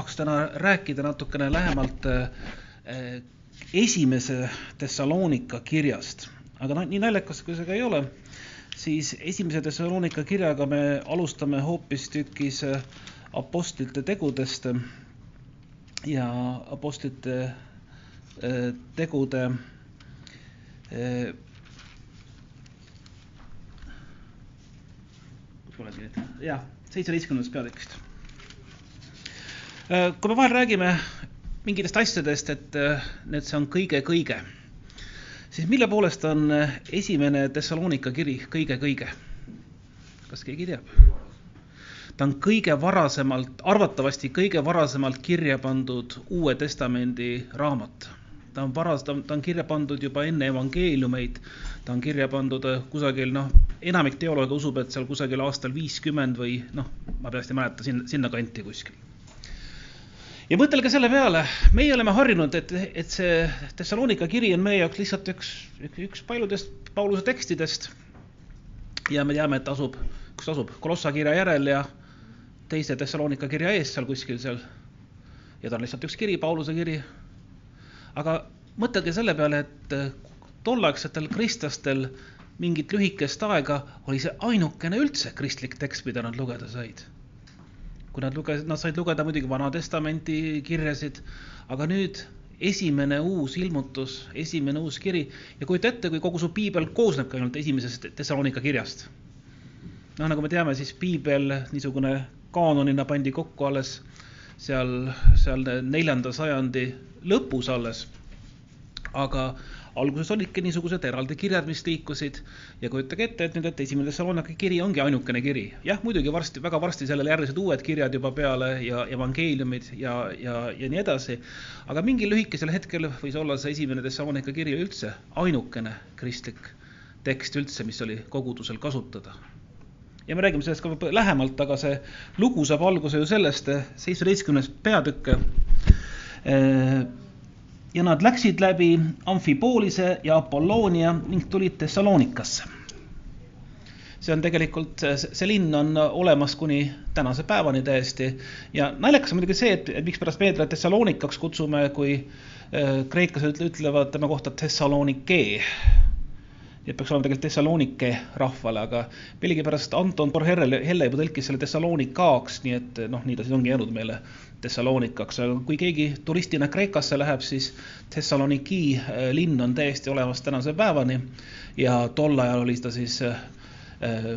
tahaks täna rääkida natukene lähemalt esimese Thessalonika kirjast, aga noh, nii naljakas kui see ka ei ole, siis esimese Thessalonika kirjaga me alustame hoopistükkis Apostlite tegudest ja Apostlite tegude nüüd, jah, seitsmeteistkümnendast peatükist. Kui me vahel räägime mingitest asjadest, et need, see on kõige-kõige, siis mille poolest on esimene Thessalonika kiri kõige-kõige? kas keegi teab? ta on kõige varasemalt, arvatavasti kõige varasemalt kirja pandud Uue Testamendi raamat ta on varas, ta on, ta on kirja pandud juba enne evangeeliumeid, ta on kirja pandud äh, kusagil noh, enamik teolooge usub, et seal kusagil aastal viiskümmend või noh, ma peast ei mäleta, sinna, sinnakanti kuskil. Ja mõtelge selle peale, meie oleme harjunud, et, et see Thessalonika kiri on meie jaoks lihtsalt üks, üks paljudest Pauluse tekstidest. ja me teame, et asub, kus asub, Kolossa kirja järel ja teise Thessalonika kirja ees seal kuskil seal. ja ta on lihtsalt üks kiri, Pauluse kiri aga mõtelge selle peale, et tolleaegsetel kristlastel mingit lühikest aega oli see ainukene üldse kristlik tekst, mida nad lugeda said. Kui nad lugesid, nad said lugeda muidugi Vana Testamenti kirjasid, aga nüüd esimene uus ilmutus, esimene uus kiri ja kujuta ette, kui kogu su piibel koosnebki ainult esimesest Thessalonika kirjast. noh, nagu me teame, siis piibel niisugune kaanonina pandi kokku alles seal, seal neljanda sajandi lõpus alles. aga alguses olidki niisugused eraldi kirjad, mis liikusid ja kujutage ette, et nüüd, et esimene Thessaloniki kiri ongi ainukene kiri. jah, muidugi varsti, väga varsti sellele järgnesid uued kirjad juba peale ja evangeeliumid ja, ja, ja nii edasi. aga mingil lühikesel hetkel võis olla see esimene Thessalonika kiri üldse ainukene kristlik tekst üldse, mis oli kogudusel kasutada ja me räägime sellest ka lähemalt, aga see lugu saab alguse ju sellest, seitsmeteistkümnes peatükk Äh, ja nad läksid läbi Amfipoolise ja Apolloonia ning tulid Thessalonikasse. see on tegelikult, see linn on olemas kuni tänase päevani täiesti ja naljakas on muidugi see, et, et mikspärast teda Thessalonikaks kutsume, kui äh, kreeklased ütlevad tema kohta Thessalonike et peaks olema tegelikult Thessalonike rahvale, aga millegipärast Anton Borherrel, Helle juba tõlkis selle Thessalonikaks, nii et noh, nii ta siis ongi jäänud meile Thessalonikaks, aga kui keegi turistina Kreekasse läheb, siis Thessaloniki äh, linn on täiesti olemas tänase päevani. Ja tol ajal oli ta siis äh,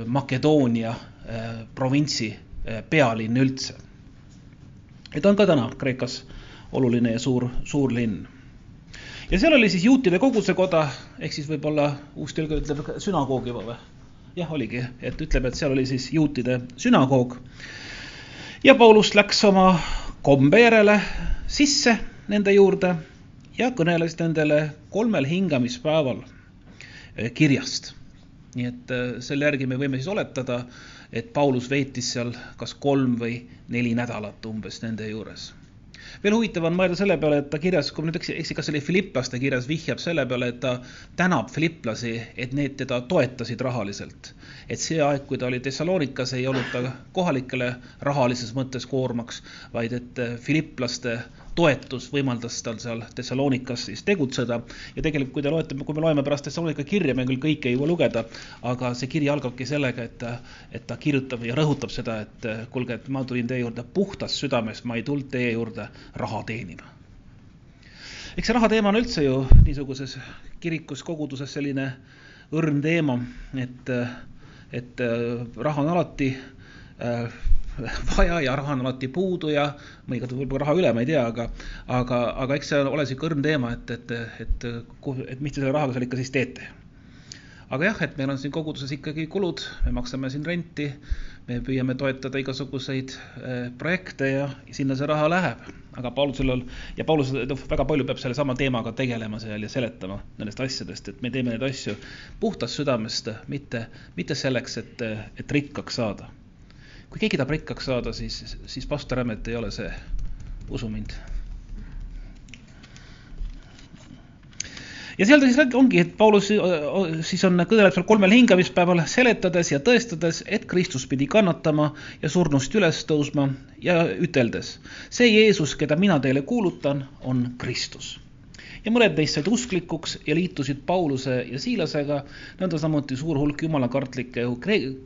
Makedoonia äh, provintsi pealinn üldse. ja ta on ka täna Kreekas oluline ja suur, suur linn ja seal oli siis juutide koguduse koda, ehk siis võib-olla uus tõlge ütleb sünagoog juba või? jah, oligi, et ütleb, et seal oli siis juutide sünagoog. ja Paulus läks oma kombe järele sisse nende juurde ja kõneles nendele kolmel hingamispäeval eh, kirjast. nii et eh, selle järgi me võime siis oletada, et Paulus veetis seal kas kolm või neli nädalat umbes nende juures veel huvitav on mõelda selle peale, et ta kirjas, kui ma nüüd eksin, kas see oli Filipplaste kirjas, vihjab selle peale, et ta tänab filipplasi, et need teda toetasid rahaliselt. et see aeg, kui ta oli Thessalonikas, ei olnud ta kohalikele rahalises mõttes koormaks, vaid et filipplaste toetus võimaldas tal seal Thessalonikas siis tegutseda. ja tegelikult, kui te loete, kui me loeme pärast Thessalonika kirja, me küll kõike ei jõua lugeda, aga see kiri algabki sellega, et et ta kirjutab ja rõhutab seda, et kuulge, et ma tulin teie juurde puhtast südamest, ma ei tulnud teie juurde raha teenima. eks see raha teema on üldse ju niisuguses kirikus, koguduses selline õrn teema, et, et raha on alati äh, vaja ja raha on alati puudu ja mõnikord võib raha üle, ma ei tea, aga, aga, aga eks see ole sihuke õrn teema, et, et, et, et mis te selle rahaga seal ikka siis teete. aga jah, et meil on siin koguduses ikkagi kulud, me maksame siin renti, me püüame toetada igasuguseid äh, projekte ja sinna see raha läheb. aga Paulusel on ja Paulus väga palju peab sellesama teemaga tegelema seal ja seletama nendest asjadest, et me teeme neid asju puhtast südamest, mitte, mitte selleks, et, et rikkaks saada kui keegi tahab rikkaks saada, siis, siis pastor Ämmet ei ole see, usu mind. ja seal ta siis ongi, et Paulus siis on, kõneleb seal kolmel hingamispäeval, seletades ja tõestades, et Kristus pidi kannatama ja surnust üles tõusma ja üteldes, see Jeesus, keda mina teile kuulutan, on Kristus ja mõned neist said usklikuks ja liitusid Pauluse ja Siilasega, nõnda samuti suur hulk jumalakartlikke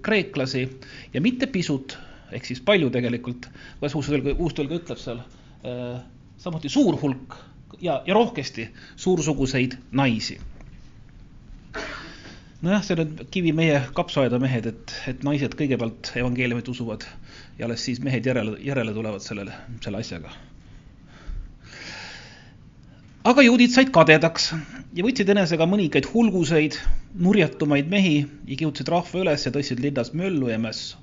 kreeklasi ja mitte pisut, ehk siis palju tegelikult, kuidas uustõlge, uustõlge ütleb seal äh,, samuti suur hulk ja, ja rohkesti suursuguseid naisi. nojah, see on kivi meie kapsaaeda mehed, et, et naised kõigepealt evangeeliumit usuvad ja alles siis mehed järele, järele tulevad sellele, selle asjaga. Aga juudid said kadedaks ja võtsid enesega mõningaid hulguseid, nurjatumaid mehi ja kihutasid rahva üles ja tõstsid linnas möllu ja mässu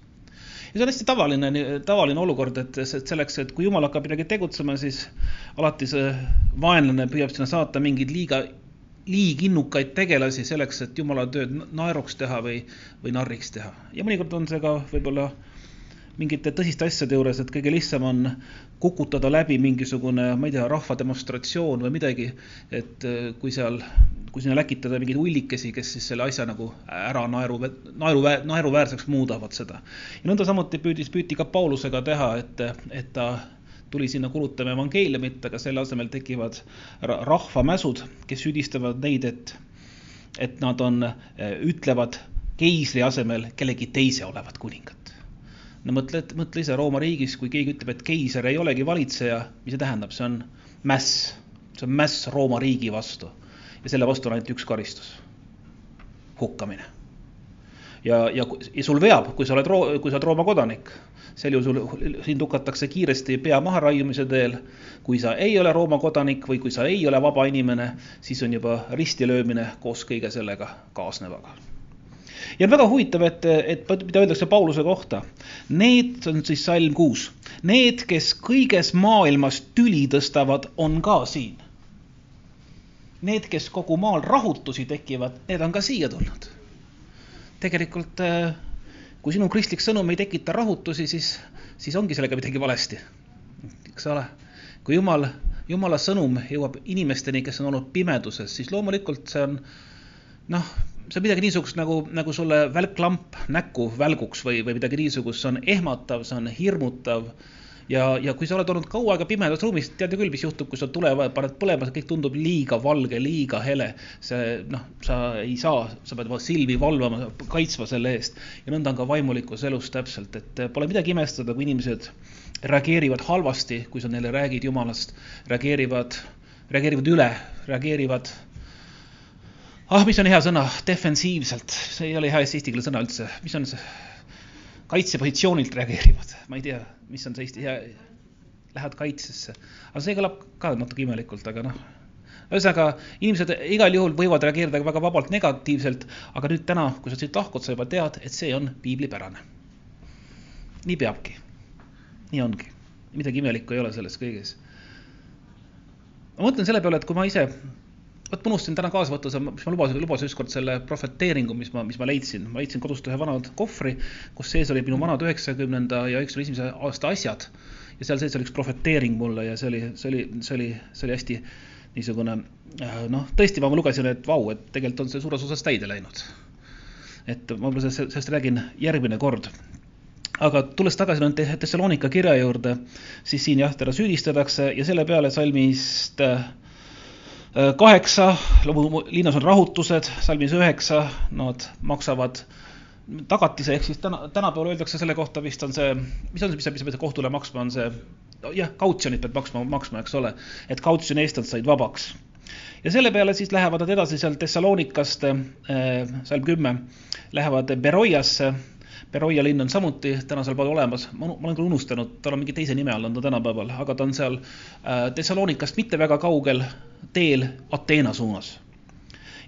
ja see on hästi tavaline, tavaline olukord, et selleks, et kui jumal hakkab midagi tegutsema, siis alati see vaenlane püüab sinna saata mingeid liiga, liiginnukaid tegelasi selleks, et jumala tööd naeruks teha või, või narriks teha. ja mõnikord on see ka võib-olla mingite tõsiste asjade juures, et kõige lihtsam on kukutada läbi mingisugune, ma ei tea, rahvademonstratsioon või midagi, et kui seal kui sinna läkitada mingeid ullikesi, kes siis selle asja nagu ära naeru, naeru, naeruväärseks muudavad seda. ja nõnda samuti püüdis, püüti ka Paulusega teha, et, et ta tuli sinna kulutama evangeeliumit, aga selle asemel tekivad rahvamäsud, kes süüdistavad neid, et, et nad on, ütlevad keisri asemel kellegi teise olevat kuningat. No mõtle, mõtle ise Rooma riigis, kui keegi ütleb, et keiser ei olegi valitseja, mis see tähendab, see on mäss, see on mäss Rooma riigi vastu. Ja selle vastu on ainult üks karistus, hukkamine. ja, ja, ja sul veab, kui sa oled, kui sa oled Rooma kodanik, sel juhul sul, sind hukatakse kiiresti pea maharaiumise teel. kui sa ei ole Rooma kodanik või kui sa ei ole vaba inimene, siis on juba ristilöömine koos kõige sellega kaasnevaga ja on väga huvitav, et, et mida öeldakse Pauluse kohta. Need on siis salm kuus, need, kes kõiges maailmas tüli tõstavad, on ka siin need, kes kogu maal rahutusi tekivad, need on ka siia tulnud. tegelikult, äh, kui sinu kristlik sõnum ei tekita rahutusi, siis, siis ongi sellega midagi valesti. eks ole, kui jumal, jumala sõnum jõuab inimesteni, kes on olnud pimeduses, siis loomulikult see on noh, see on midagi niisugust nagu, nagu sulle välklamp näkku välguks või, või midagi niisugust, see on ehmatav, see on hirmutav. Ja, ja kui sa oled olnud kaua aega pimedas ruumis, tead ju küll, mis juhtub, kui sa tule paned põlema, kõik tundub liiga valge, liiga hele. see noh, sa ei saa, sa pead silmi valvama, kaitsma selle eest. Ja nõnda on ka vaimulikus elus täpselt, et pole midagi imestada, kui inimesed reageerivad halvasti, kui sa neile räägid Jumalast, reageerivad, reageerivad üle, reageerivad ah, mis on hea sõna, defensiivselt, see ei ole hea eesti keele sõna üldse, mis on see? Kaitsepositsioonilt reageerivad, ma ei tea, mis on see Eesti hea, lähed kaitsesse. aga see kõlab ka natuke imelikult, aga noh, ühesõnaga inimesed igal juhul võivad reageerida väga vabalt negatiivselt, aga nüüd täna, kui sa siit lahkud, sa juba tead, et see on piiblipärane. nii peabki, nii ongi, midagi imelikku ei ole selles kõiges. ma mõtlen selle peale, et kui ma ise vot ma unustasin täna kaasa võtta, mis ma lubasin, lubasin ükskord selle prohveteeringu, mis ma, mis ma leidsin. ma leidsin kodust ühe vana kohvri, kus sees olid minu vanad üheksakümnenda ja üheksakümne esimese aasta asjad. ja seal sees oli üks prohveteering mulle ja see oli, see oli, see oli, see oli hästi niisugune äh, noh, tõesti, ma lugesin, et vau, et tegelikult on see suures osas täide läinud. et ma võib-olla sellest, sellest räägin järgmine kord aga tulles tagasi nüüd Thessalonika kirja juurde, siis siin jah, teda süüdistatakse ja selle peale salmist äh, kaheksa, linnas on rahutused, salmis üheksa, nad maksavad tagatise, ehk siis täna, tänapäeval öeldakse selle kohta vist on see, mis on see, mis sa, mis sa pead kohtule maksma, on see, jah, kautsjonit pead maksma, maksma, eks ole, et kautsjoni eest nad said vabaks. ja selle peale siis lähevad nad edasi sealt Thessalonikast äh,, salm kümme, lähevad Beroiasse Beroia linn on samuti tänasel päeval olemas, ma olen küll unustanud, tal on mingi teise nime all on ta tänapäeval, aga ta on seal äh, Thessalonikast mitte väga kaugel teel Ateena suunas.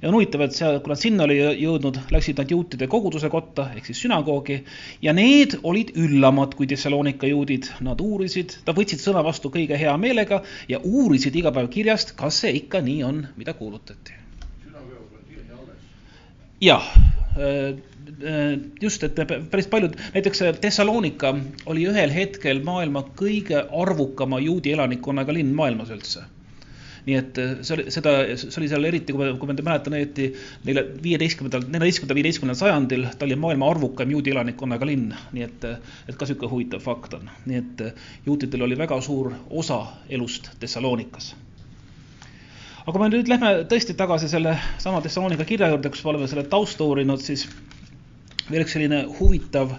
ja on huvitav, et seal, kui nad sinna oli jõudnud, läksid nad juutide koguduse kotta ehk siis sünagoogi ja need olid üllamad kui Thessalonika juudid. Nad uurisid, nad võtsid sõna vastu kõige hea meelega ja uurisid iga päev kirjast, kas see ikka nii on, mida kuulutati. jah Äh, just, et päris paljud, näiteks äh, Thessalonika oli ühel hetkel maailma kõige arvukama juudi elanikkonnaga linn maailmas üldse. nii et see oli, seda, see oli seal eriti, kui ma, kui ma mäletan õieti, neile viieteistkümnendal, neljateistkümnendal, viieteistkümnendal sajandil ta oli maailma arvukam juudi elannikkonnaga linn, nii et, et ka niisugune huvitav fakt on. nii et juutidel oli väga suur osa elust Thessalonikas aga kui me nüüd lähme tõesti tagasi selle sama Thessalonika kirja juurde, kus me oleme selle tausta uurinud, siis veel üks selline huvitav,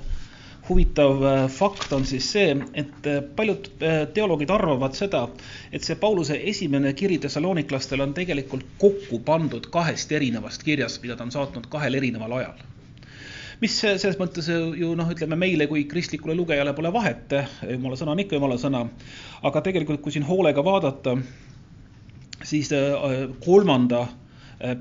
huvitav äh, fakt on siis see, et äh, paljud äh, teoloogid arvavad seda, et see Pauluse esimene kiri Thessaloniklastele on tegelikult kokku pandud kahest erinevast kirjast, mida ta on saatnud kahel erineval ajal. Mis selles mõttes ju noh, ütleme meile kui kristlikule lugejale pole vahet, jumala sõna on ikka jumala sõna, aga tegelikult, kui siin hoolega vaadata, siis kolmanda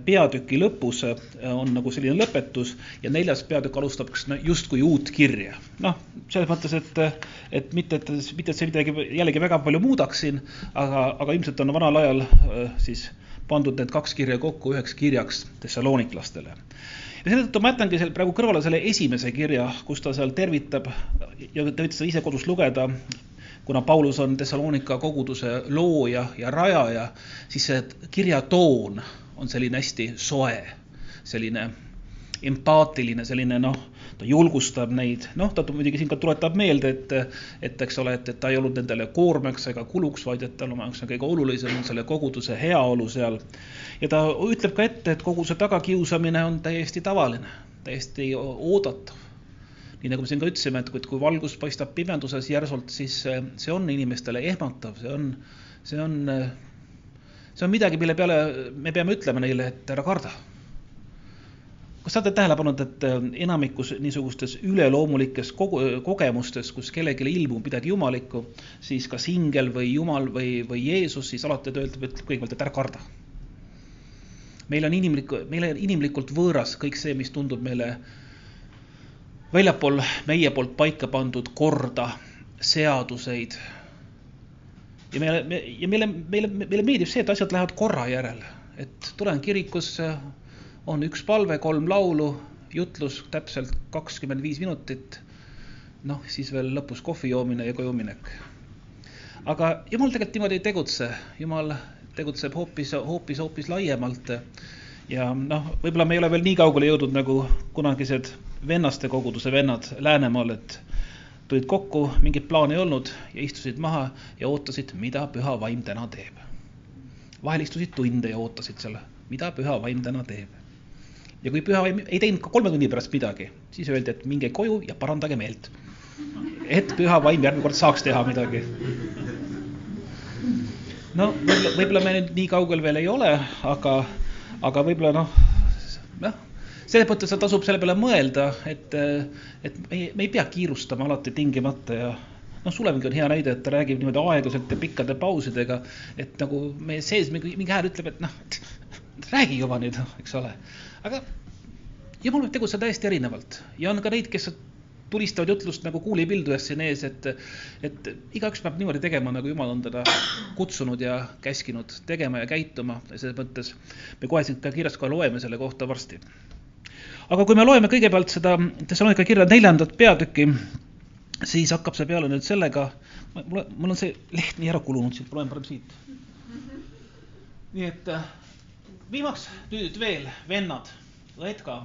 peatüki lõpus äh, on nagu selline lõpetus ja neljas peatükk alustab justkui uut kirja. noh, selles mõttes, et, et mitte, et mitte, et see midagi jällegi väga palju muudaks siin, aga, aga ilmselt on vanal ajal siis pandud need kaks kirja kokku üheks kirjaks thessaloniklastele. ja seetõttu ma jätangi seal praegu kõrvale selle esimese kirja, kus ta seal tervitab ja te võite seda ise kodus lugeda kuna Paulus on Thessalonika koguduse looja ja rajaja, siis see kirja toon on selline hästi soe, selline empaatiline, selline noh, ta julgustab neid, noh, ta muidugi siin ka tuletab meelde, et, et eks ole, et, et ta ei olnud nendele koormaks ega kuluks, vaid et tal on kõige olulisem on selle koguduse heaolu seal. ja ta ütleb ka ette, et koguduse tagakiusamine on täiesti tavaline, täiesti oodatav nii nagu me siin ka ütlesime, et kui, kui valgus paistab pimeduses järsult, siis see on inimestele ehmatav, see on, see on, see on midagi, mille peale me peame ütlema neile, et ära karda. kas te olete tähele pannud, et enamikus niisugustes üleloomulikes kogu, kogemustes, kus kellelegi ilmub midagi jumalikku, siis kas ingel või jumal või, või Jeesus siis alati ta ütleb, ütleb kõigepealt, et ära karda. meil on inimlik, meile inimlikult võõras kõik see, mis tundub meile äh, väljapool meie poolt paika pandud korda, seaduseid. Ja meile, me, ja meile, meile, meile meeldib see, et asjad lähevad korra järel, et tulen kirikusse, on üks palve, kolm laulu, jutlus täpselt kakskümmend viis minutit. noh, siis veel lõpus kohvi joomine ja koju minek. aga jumal tegelikult niimoodi ei tegutse, jumal tegutseb hoopis, hoopis, hoopis laiemalt. ja noh, võib-olla me ei ole veel nii kaugele jõudnud nagu kunagised vennaste koguduse vennad Läänemaal, et tulid kokku, mingit plaani ei olnud ja istusid maha ja ootasid, mida püha vaim täna teeb. vahel istusid tunde ja ootasid seal, mida püha vaim täna teeb. ja kui püha vaim ei teinud ka kolme tunni pärast midagi, siis öeldi, et minge koju ja parandage meelt. et püha vaim järgmine kord saaks teha midagi. no võib-olla, võib-olla me nüüd nii kaugel veel ei ole, aga, aga võib-olla noh, noh selles mõttes tasub selle peale mõelda, et, et me ei, me ei pea kiirustama alati tingimata ja noh, Sulevingi on hea näide, et ta räägib niimoodi aeglaselt ja pikkade pausidega, et nagu meie sees mingi, mingi hääl ütleb, et noh, räägi juba nüüd, eks ole. aga jumal võib tegutseda täiesti erinevalt. Ja on ka neid, kes tulistavad jutlust nagu kuulipildujast siin ees, et, et igaüks peab niimoodi tegema, nagu jumal on teda kutsunud ja käskinud tegema ja käituma. Ja selles mõttes me kohe siit ka kirjast kohe loeme selle kohta varsti aga kui me loeme kõigepealt seda Thessalonika kirja neljandat peatükki, siis hakkab see peale nüüd sellega, mul, on see leht nii ära kulunud siit, loen parem siit. nii et äh, viimaks nüüd veel, vennad, õed ka.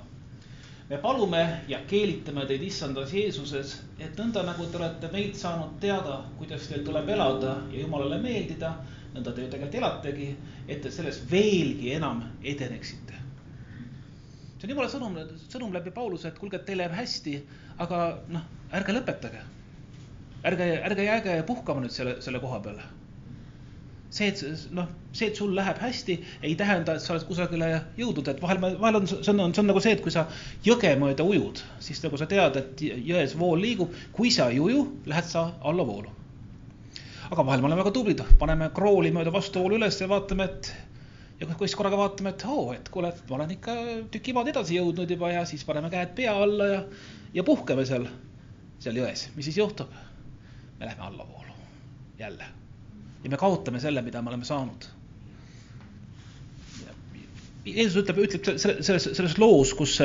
me palume ja keelitame teid issandas Jeesuses, et nõnda nagu te olete meid saanud teada, kuidas teil tuleb elada ja Jumalale meeldida, nõnda te ju tegelikult elategi, et te selles veelgi enam edeneksite see on jumala sõnum, sõnum läbi Pauluse, et kuulge, teil läheb hästi, aga noh, ärge lõpetage. ärge, ärge jääge puhkama nüüd selle, selle koha peale. see, et noh, see, et sul läheb hästi, ei tähenda, et sa oled kusagile jõudnud, et vahel, vahel on, see on, see on nagu see, et kui sa jõge mööda ujud, siis nagu sa tead, et jões vool liigub, kui sa ei uju, lähed sa allavoolu. aga vahel me oleme väga tublid, paneme krooli mööda vastuvoolu üles ja vaatame, et ja kui siis korraga vaatame, et oo, et kuule, ma olen ikka tüki maad edasi jõudnud juba ja siis paneme käed pea alla ja, ja puhkame seal, seal jões. mis siis juhtub? me läheme allavoolu jälle ja me kaotame selle, mida me oleme saanud. Jeesus ütleb, ütleb selles, selles loos, kus,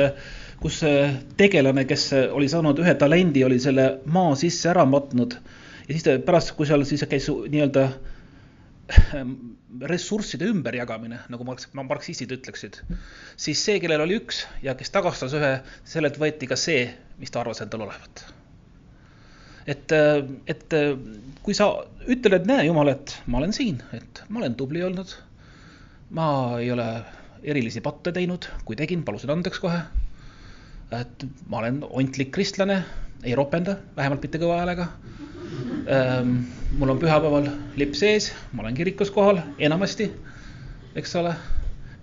kus tegelane, kes oli saanud ühe talendi, oli selle maa sisse ära matnud ja siis ta pärast, kui seal siis käis nii-öelda ressursside ümberjagamine, nagu marks-, marksistid ütleksid, siis see, kellel oli üks ja kes tagastas ühe, sellelt võeti ka see, mis ta arvas endal olevat. et, et kui sa ütled, et näe, Jumal, et ma olen siin, et ma olen tubli olnud, ma ei ole erilisi patte teinud, kui tegin, palusin andeks kohe. et ma olen ontlik kristlane, ei ropenda, vähemalt mitte kõva häälega Ehm, mul on pühapäeval lipp sees, ma olen kirikus kohal enamasti, eks ole.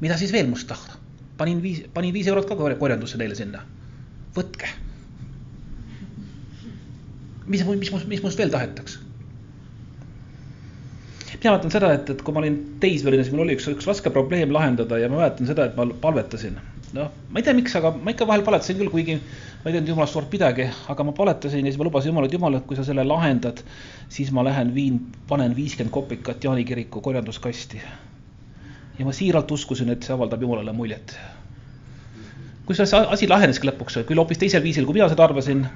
mida siis veel must tahta? panin viis, panin viis eurot ka korjandusse teile sinna. võtke. mis, mis, mis, mis must veel tahetakse? mina mäletan seda, et, et kui ma olin teismeline, siis mul oli üks, üks raske probleem lahendada ja ma mäletan seda, et ma palvetasin noh, ma ei tea, miks, aga ma ikka vahel paletasin küll, kuigi ma ei teinud jumalast suurt midagi, aga ma paletasin ja siis ma lubasin Jumalale, et Jumal, et kui sa selle lahendad, siis ma lähen viin, panen viiskümmend kopikat Jaani kiriku korjanduskasti. ja ma siiralt uskusin, et see avaldab Jumalale muljet. kusjuures see asi laheneski lõpuks, küll hoopis teisel viisil, kui mina seda arvasin.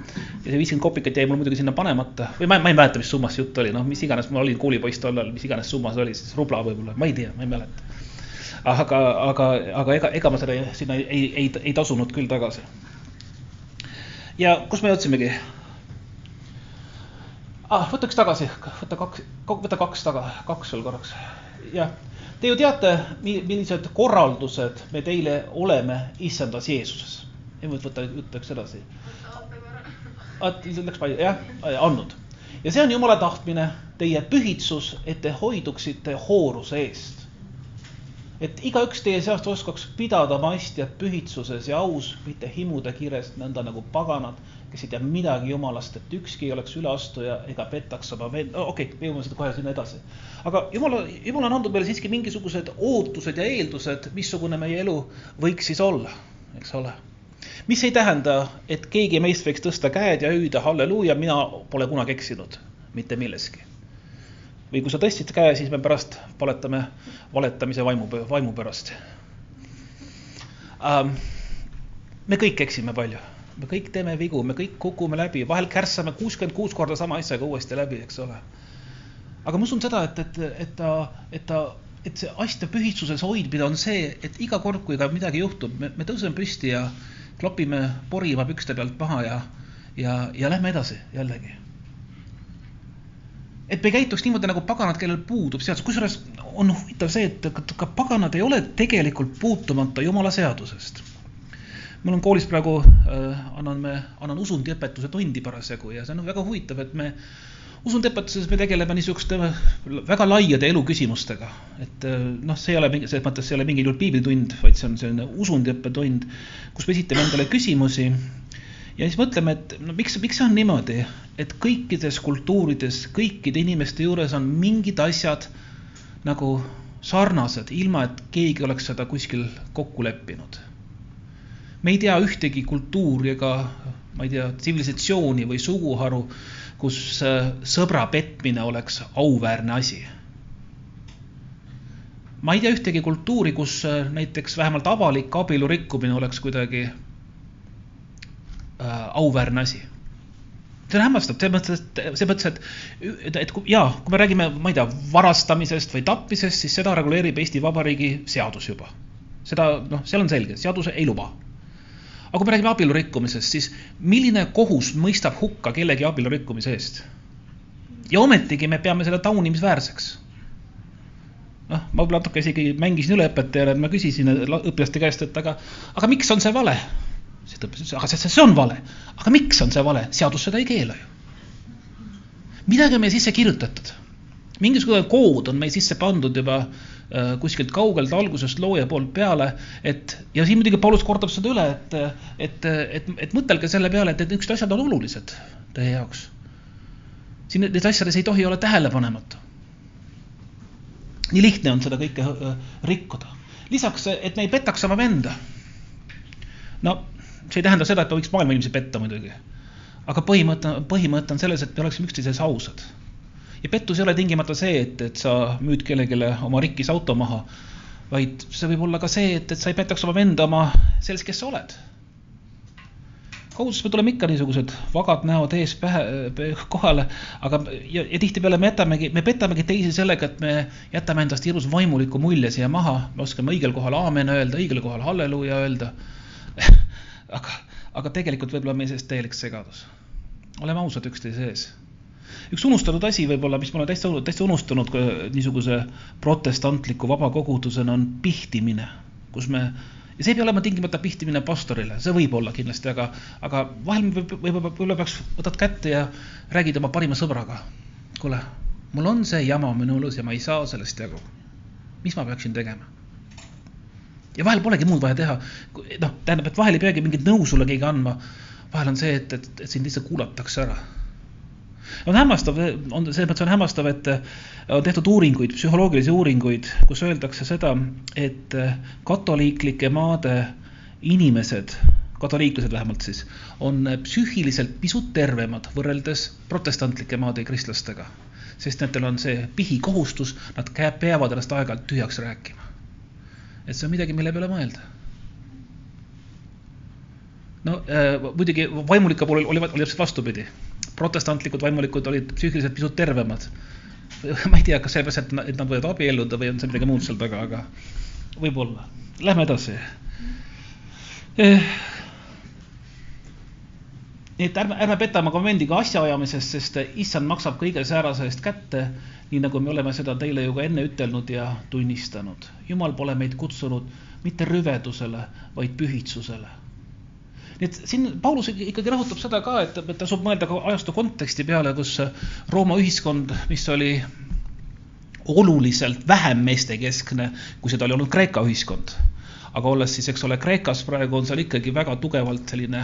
ja see viiskümmend kopikat jäi mul muidugi sinna panemata või ma, ma ei mäleta, mis summast jutt oli, noh, mis iganes, ma olin koolipoiss tollal, mis iganes summa see oli, siis rubla võib-olla, ma ei tea, ma ei mäleta aga, aga, aga ega, ega ma seda sinna ei, ei, ei, ei tasunud küll tagasi. ja kus me jõudsimegi? ah, võta üks tagasi, võta kaks, võta kaks taga, kaks veel korraks. jah, te ju teate, millised korraldused me teile oleme issandas Jeesuses. võta, võta üks edasi. Läks palju, jah, andnud. ja see on Jumala tahtmine, teie pühitsus, et te hoiduksite hooruse eest et igaüks teie seast oskaks pidada oma astjat pühitsuses ja aus, mitte himude kirest, nõnda nagu paganad, kes ei tea midagi jumalast, et ükski ei oleks üleastuja ega petaks oma vend-, okei okay,, me jõuame seda kohe sinna edasi. aga jumala, jumal on andnud meile siiski mingisugused ootused ja eeldused, missugune meie elu võiks siis olla, eks ole. mis ei tähenda, et keegi meist võiks tõsta käed ja hüüda halleluuja, mina pole kunagi eksinud mitte milleski või kui sa tõstsid käe, siis me pärast valetame valetamise vaimu, vaimu pärast ähm,. me kõik eksime palju, me kõik teeme vigu, me kõik kukume läbi, vahel kärssame kuuskümmend kuus korda sama asjaga uuesti läbi, eks ole. aga ma usun seda, et, et, et ta, et ta, et see asjade pühitsuses hoidmine on see, et iga kord, kui ka midagi juhtub, me, me tõuseme püsti ja klopime poriva pükste pealt maha ja, ja, ja lähme edasi jällegi et me käituks niimoodi nagu paganad, kellel puudub seadus, kusjuures on huvitav see, et ka paganad ei ole tegelikult puutumata jumala seadusest. mul on koolis praegu äh,, annan me, annan usundiõpetuse tundi parasjagu ja see on väga huvitav, et me usundiõpetuses me tegeleme niisuguste väga laiade eluküsimustega. et äh, noh, see ei ole mingi, selles mõttes see ei ole mingil juhul piiblitund, vaid see on selline usundiõppetund, kus me esitame endale küsimusi ja siis mõtleme, et no miks, miks see on niimoodi, et kõikides kultuurides, kõikide inimeste juures on mingid asjad nagu sarnased, ilma et keegi oleks seda kuskil kokku leppinud. me ei tea ühtegi kultuuri ega ma ei tea, tsivilisatsiooni või suguharu, kus äh, sõbra petmine oleks auväärne asi. ma ei tea ühtegi kultuuri, kus äh, näiteks vähemalt avalik abielu rikkumine oleks kuidagi auväärne asi. see on hämmastav, selles mõttes, et selles mõttes, et, et kui jaa, kui me räägime, ma ei tea, varastamisest või tapmisest, siis seda reguleerib Eesti Vabariigi seadus juba. seda noh, seal on selge, seadus ei luba. aga kui me räägime abielu rikkumisest, siis milline kohus mõistab hukka kellegi abielu rikkumise eest? ja ometigi me peame seda taunimisväärseks noh, ma võib-olla natuke isegi mängisin üle õpetajale, ma küsisin õpilaste käest, et aga, aga miks on see vale? See tõmbas, aga see, see on vale. aga miks on see vale? seadus seda ei keela ju. midagi on meie sisse kirjutatud. mingisugune kood on meie sisse pandud juba äh, kuskilt kaugelt algusest looja poolt peale, et ja siin muidugi Paulus kordab seda üle, et, et, et, et mõtelge selle peale, et, et niisugused asjad on olulised teie jaoks. siin nendes asjades ei tohi olla tähelepanematu. nii lihtne on seda kõike äh, rikkuda. lisaks, et me ei petaks oma venda. no see ei tähenda seda, et me võiks maailma inimesi petta muidugi. aga põhimõte, põhimõte on selles, et me oleksime üksteises ausad. ja pettus ei ole tingimata see, et, et sa müüd kellelegi oma rikkis auto maha, vaid see võib olla ka see, et, et sa ei petaks oma venda oma selles, kes sa oled. koguduses me tuleme ikka niisugused vagad näod ees pähe, kohale, aga ja, ja tihtipeale me jätamegi, me petamegi teisi sellega, et me jätame endast hirmus vaimuliku mulje siia maha, me oskame õigel kohal aamen öelda, õigel kohal halleluuja öelda aga, aga tegelikult võib-olla meie sees täielik segadus. oleme ausad üksteise ees. üks unustatud asi võib-olla, mis ma olen täitsa, täitsa unustanud niisuguse protestantliku vabakogudusena, on pihtimine, kus me ja see ei pea olema tingimata pihtimine pastorile, see võib olla kindlasti, aga, aga vahel võib-olla võib, peaks, võtad kätte ja räägid oma parima sõbraga. kuule, mul on see jama minu elus ja ma ei saa sellest jagu. mis ma peaksin tegema? Ja vahel polegi muud vaja teha. noh, tähendab, et vahel ei peagi mingit nõu sulle keegi andma. vahel on see, et, et, et sind lihtsalt kuulatakse ära on hämmastav, on selles mõttes on hämmastav, et äh, on tehtud uuringuid, psühholoogilisi uuringuid, kus öeldakse seda, et äh, katoliiklike maade inimesed, katoliiklased vähemalt siis, on äh, psüühiliselt pisut tervemad võrreldes protestantlike maade kristlastega. sest nendel on see pihikohustus, nad peavad ennast aeg-ajalt tühjaks rääkima. See on midagi, mille peale mõelda no äh, muidugi vaimulike poolel oli, oli täpselt vastupidi protestantlikud vaimulikud olid psüühiliselt pisut tervemad. ma ei tea, kas sellepärast, et, et nad võivad abielluda või on seal midagi muud seal taga, aga võib-olla. Lähme edasi eh.. Nii et ärme, ärme petame konvendiga asjaajamises, sest issand maksab kõige säärase eest kätte, nii nagu me oleme seda teile ju ka enne ütelnud ja tunnistanud. jumal pole meid kutsunud mitte rüvedusele, vaid pühitsusele nii et siin Paulus ikkagi rõhutab seda ka, et, tasub mõelda ka ajastu konteksti peale, kus Rooma ühiskond, mis oli oluliselt vähem meestekeskne, kui seda oli olnud Kreeka ühiskond. Aga olles siis, eks ole, Kreekas praegu on seal ikkagi väga tugevalt selline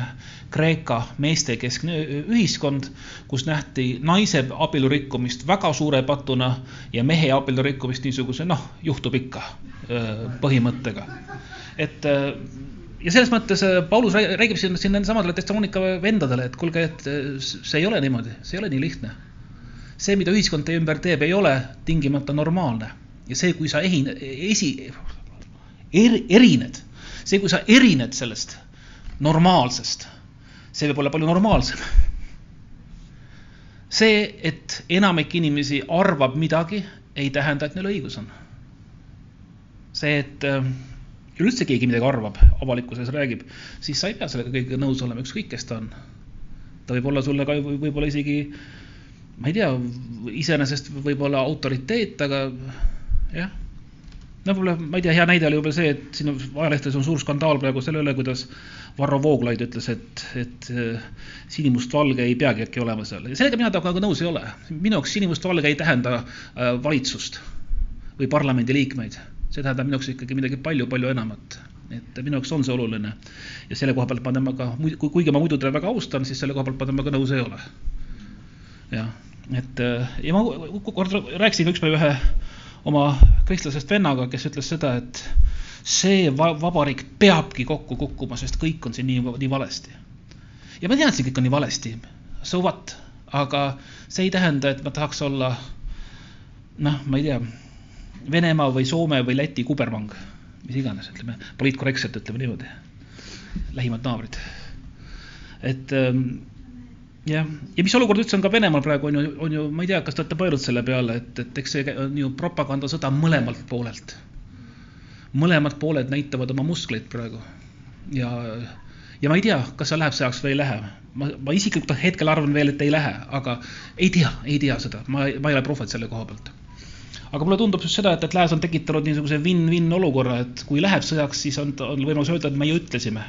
Kreeka meestekeskne ühiskond, kus nähti naise abielu rikkumist väga suure patuna ja mehe abielu rikkumist niisuguse noh, juhtub ikka põhimõttega. et ja selles mõttes Paulus räägib siin, siin nendesamadele Thessalonika vendadele, et kuulge, et see ei ole niimoodi, see ei ole nii lihtne. see, mida ühiskond teie ümber teeb, ei ole tingimata normaalne ja see, kui sa ehin-, esi er,, erined, see, kui sa erined sellest normaalsest, see võib olla palju normaalsem. see, et enamik inimesi arvab midagi, ei tähenda, et neil õigus on. see, et äh, üleüldse keegi midagi arvab, avalikkuses räägib, siis sa ei pea sellega kõigega nõus olema, ükskõik kes ta on. ta võib olla sulle ka võib-olla isegi, ma ei tea, iseenesest võib-olla autoriteet, aga jah. No võib-olla, ma ei tea, hea näide oli võib-olla see, et siin ajalehtedes on suur skandaal praegu selle üle, kuidas Varro Vooglaid ütles, et, et äh, sinimustvalge ei peagi äkki olema seal ja sellega mina temaga nõus ei ole. minu jaoks sinimustvalge ei tähenda äh, valitsust või parlamendiliikmeid see tähendab minu jaoks ikkagi midagi palju-palju enamat. et minu jaoks on see oluline ja selle koha pealt ma temaga, kuigi ma muidu teda väga austan, siis selle koha pealt ma temaga nõus ei ole. jah, et ja ma kord rääkisin ükspäev ühe oma kristlasest vennaga, kes ütles seda, et see vabariik peabki kokku kukkuma, sest kõik on siin nii, nii valesti. ja ma tean, et see kõik on nii valesti, so what, aga see ei tähenda, et ma tahaks olla noh, ma ei tea Venemaa või Soome või Läti kubermang, mis iganes, ütleme, poliitkorrektselt ütleme niimoodi, lähimad naabrid. et ähm, jah, ja mis olukord üldse on ka Venemaal praegu on ju, on ju, ma ei tea, kas te olete mõelnud selle peale, et, et eks see on ju propagandasõda mõlemalt poolelt. mõlemad pooled näitavad oma muskleid praegu ja, ja ma ei tea, kas see läheb sõjaks või ei lähe. ma, ma isiklikult hetkel arvan veel, et ei lähe, aga ei tea, ei tea seda, ma, ma ei ole prohvet selle koha pealt aga mulle tundub just seda, et, et lääs on tekitanud niisuguse win-win olukorra, et kui läheb sõjaks, siis on, on võimalus öelda, et me ju ütlesime.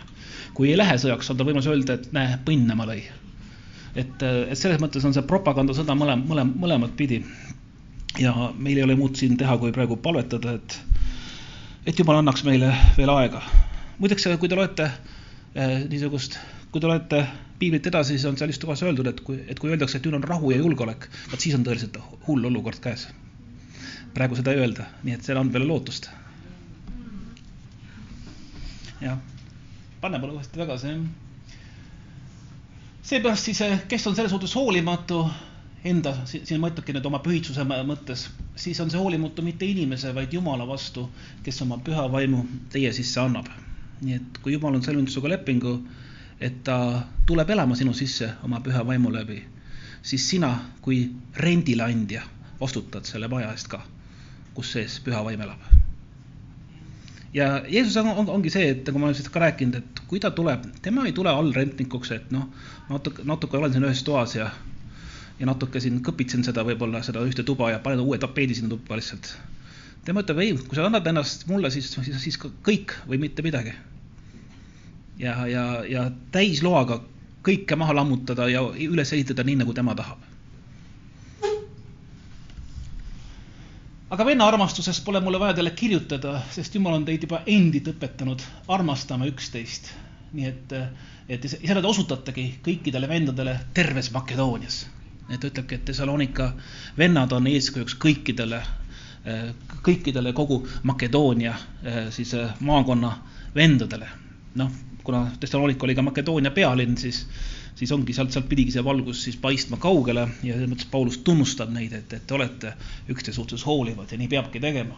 kui ei lähe sõjaks, on ta võimalus öelda, et näe, põnnama lõi. Et, et selles mõttes on see propagandasõda mõlem, mõlem, mõlemat pidi. ja meil ei ole muud siin teha, kui praegu palvetada, et, et jumal annaks meile veel aega. muideks, kui te loete eh, niisugust, kui te loete piiblit edasi, siis on seal just kohas öeldud, et kui, et kui öeldakse, et nüüd on rahu ja julgeolek, vot siis on tõeliselt hull olukord käes praegu seda öelda, nii et seal on veel lootust. jah, panne mulle uuesti tagasi, jah. Seepärast siis, eh, kes on selles suhtes hoolimatu enda, siin ma ütlengi nüüd oma pühitsuse mõttes, siis on see hoolimatu mitte inimese, vaid Jumala vastu, kes oma püha vaimu teie sisse annab. nii et kui Jumal on sõlminud sinuga lepingu, et ta tuleb elama sinu sisse oma püha vaimu läbi, siis sina kui rendileandja vastutad selle maja eest ka, kus sees püha vaim elab. ja Jeesus on, on, ongi see, et nagu ma olen sellest ka rääkinud, et kui ta tuleb, tema ei tule allrentnikuks, et noh, natuke, natuke olen siin ühes toas ja ja natuke siin kõpitsen seda võib-olla, seda ühte tuba ja panen uue tapeedi sinna tuppa lihtsalt. tema ütleb, ei, kui sa annad ennast mulle, siis, siis, siis kõik või mitte midagi. ja, ja, ja täisloaga kõike maha lammutada ja üles ehitada nii, nagu tema tahab. Aga venna armastusest pole mulle vaja teile kirjutada, sest Jumal on teid juba endid õpetanud armastama üksteist. nii et, et seda te osutategi kõikidele vendadele terves Makedoonias et ta ütlebki, et Thessalonika vennad on eeskujuks kõikidele, kõikidele kogu Makedoonia siis maakonna vendadele. noh, kuna Thessalonika oli ka Makedoonia pealinn, siis, siis ongi sealt, sealt pidigi see valgus siis paistma kaugele ja selles mõttes Paulus tunnustab neid, et, et te olete üksteise suhtes hoolivad ja nii peabki tegema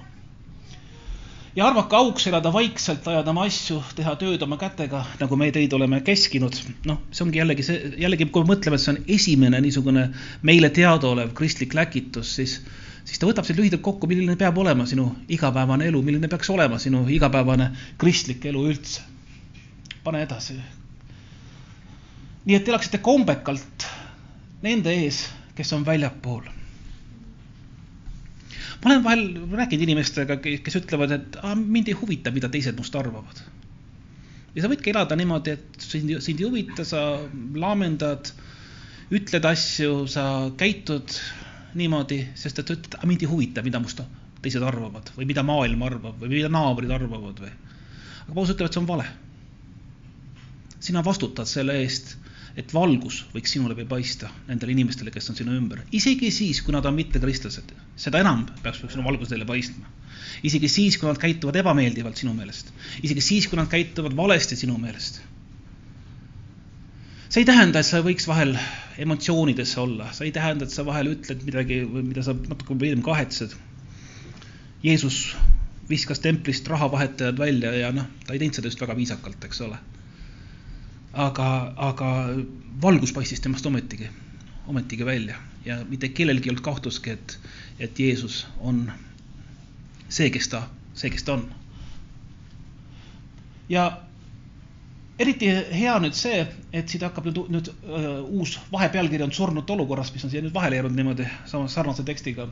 ja arvake auks elada vaikselt, ajada oma asju, teha tööd oma kätega, nagu me teid oleme käskinud. noh, see ongi jällegi see, jällegi kui me mõtleme, et see on esimene niisugune meile teadaolev kristlik läkitus, siis, siis ta võtab siin lühidalt kokku, milline peab olema sinu igapäevane elu, milline peaks olema sinu igapäevane kristlik elu üldse. pane edasi. Nii et elaksite kombekalt nende ees, kes on väljapool ma olen vahel rääkinud inimestega, kes ütlevad, et ah, mind ei huvita, mida teised must arvavad. ja sa võidki elada niimoodi, et sind, sind ei huvita, sa laamendad, ütled asju, sa käitud niimoodi, sest et sa ütled, mind ei huvita, mida must teised arvavad või mida maailm arvab või mida naabrid arvavad või. aga Paulus ütleb, et see on vale. sina vastutad selle eest et valgus võiks sinu läbi paista nendele inimestele, kes on sinu ümber. isegi siis, kui nad on mittekristlased, seda enam peaks sinu valgus neile paistma. isegi siis, kui nad käituvad ebameeldivalt sinu meelest. isegi siis, kui nad käituvad valesti sinu meelest. see ei tähenda, et sa võiks vahel emotsioonidesse olla, see ei tähenda, et sa vahel ütled midagi, mida sa natuke hiljem kahetsed. Jeesus viskas templist rahavahetajad välja ja noh, ta ei teinud seda just väga viisakalt, eks ole aga, aga valgus paistis temast ometigi, ometigi välja ja mitte kellelgi ei olnud kahtlustki, et, et Jeesus on see, kes ta, see, kes ta on. ja eriti hea nüüd see, et siit hakkab nüüd, nüüd uh, uus vahepealkiri on surnute olukorrast, mis on siia nüüd vahele jäänud niimoodi sama sarnase tekstiga.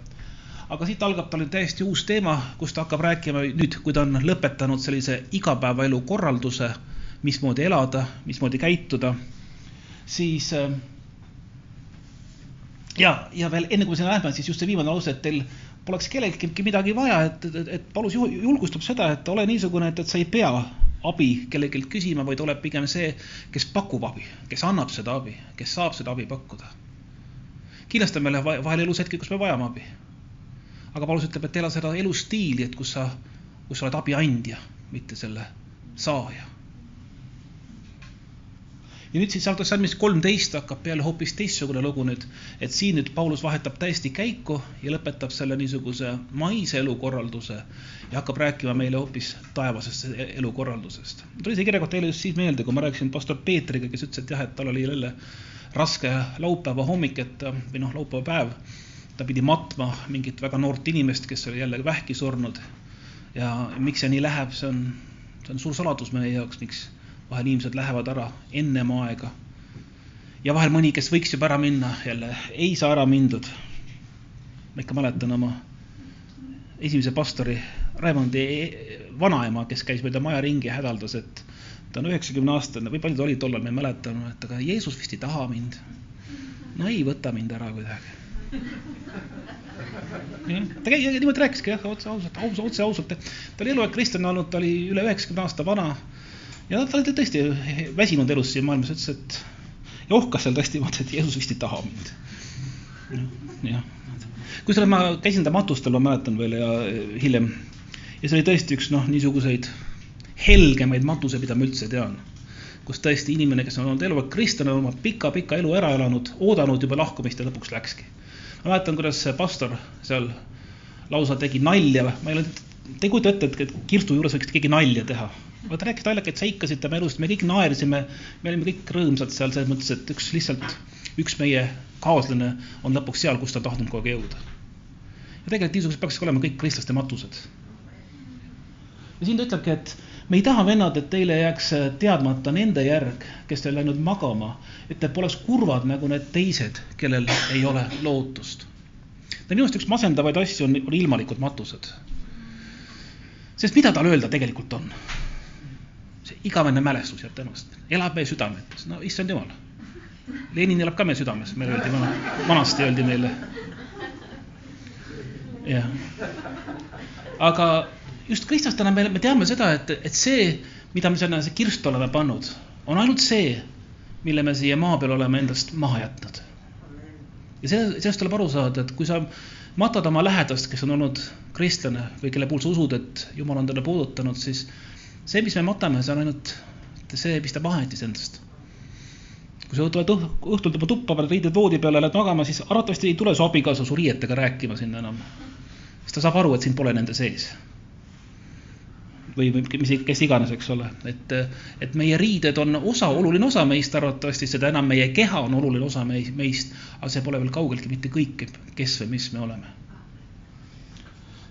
aga siit algab tal nüüd täiesti uus teema, kus ta hakkab rääkima nüüd, kui ta on lõpetanud sellise igapäevaelu korralduse mismoodi elada, mismoodi käituda, siis äh, ja, ja veel enne kui me sinna lähme, siis just see viimane lause, et teil poleks kellelgi midagi vaja, et, et, et Paulus julgustab seda, et ole niisugune, et, et sa ei pea abi kellelgi küsima, vaid oled pigem see, kes pakub abi, kes annab seda abi, kes saab seda abi pakkuda. kindlasti on meil vahel elus hetki, kus me vajame abi. aga Paulus ütleb, et ela seda elustiili, et kus sa, kus sa oled abi andja, mitte selle saaja ja nüüd siis alates salmist kolmteist hakkab peale hoopis teistsugune lugu nüüd, et siin nüüd Paulus vahetab täiesti käiku ja lõpetab selle niisuguse maise elukorralduse ja hakkab rääkima meile hoopis taevasest elukorraldusest. tuli see kirjakord teile just siis meelde, kui ma rääkisin pastor Peetriga, kes ütles, et jah, et tal oli jälle raske laupäeva hommik, et või noh, laupäeva päev, ta pidi matma mingit väga noort inimest, kes oli jälle vähki surnud. ja miks see nii läheb, see on, see on suur saladus meie jaoks, miks vahel inimesed lähevad ära ennem aega. ja vahel mõni, kes võiks juba ära minna, jälle ei saa ära mindud. ma ikka mäletan oma esimese pastori Raivondi vanaema, kes käis mööda maja ringi ja hädaldas, et ta on üheksakümne aastane või palju ta oli tollal, ma ei mäleta, et aga Jeesus vist ei taha mind. no ei võta mind ära kuidagi. ta käis niimoodi rääkiski jah, otse ausalt, ausalt, otse ausalt, ta oli eluaeg kristlane olnud, ta oli üle üheksakümne aasta vana ja ta oli tõesti väsinud elus siin maailmas, ütles, et ja ohkas seal tõesti niimoodi, et Jeesus vist ei taha mind. jah, kusjuures ma käisin ta matustel, ma mäletan veel ja hiljem ja see oli tõesti üks noh, niisuguseid helgemaid matuseid, mida ma üldse tean. kus tõesti inimene, kes on olnud eluaeg kristlane, oma pika-pika elu ära elanud, oodanud juba lahkumist ja lõpuks läkski. ma mäletan, kuidas see pastor seal lausa tegi nalja, ma ei ole, te ei kujuta ette, et kirstu juures võiks keegi nalja teha vaata et sa hõikasid tema elust, me kõik naersime, me olime kõik rõõmsad seal selles mõttes, et üks lihtsalt, üks meie kaaslane on lõpuks seal, kus ta tahtnud kogu aeg jõuda. ja tegelikult niisugused peaksid olema kõik kristlaste matused. ja siin ta ütlebki, et me ei taha, vennad, et teile jääks teadmata nende järg, kes teil läinud magama, et te poleks kurvad nagu need teised, kellel ei ole lootust. ja minu arust üks masendavaid asju on, on ilmalikud matused sest mida tal öelda tegelikult on? See igavene mälestus jääb temast, elab meie südametes, no issand jumal. Lenin elab ka meie südames, meile öeldi vana, vanasti öeldi meile. jah. aga just kristlastena me, me teame seda, et, et see, mida me sinna kirstu oleme pannud, on ainult see, mille me siia maa peal oleme endast maha jätnud. ja see, sellest tuleb aru saada, et kui sa matad oma lähedast, kes on olnud kristlane või kelle puhul sa usud, et Jumal on talle puudutanud, siis see, mis me matame, see on ainult see, mis ta maha jättis endast. kui sa tuled õhtul tema tuppa, paned riided voodi peale, lähed magama, siis arvatavasti ei tule su abikaasa su riietega rääkima sinna enam. sest ta saab aru, et sind pole nende sees. või, või mis, kes iganes, eks ole, et, et meie riided on osa, oluline osa meist arvatavasti, seda enam meie keha on oluline osa meist, aga see pole veel kaugeltki mitte kõik, kes või mis me oleme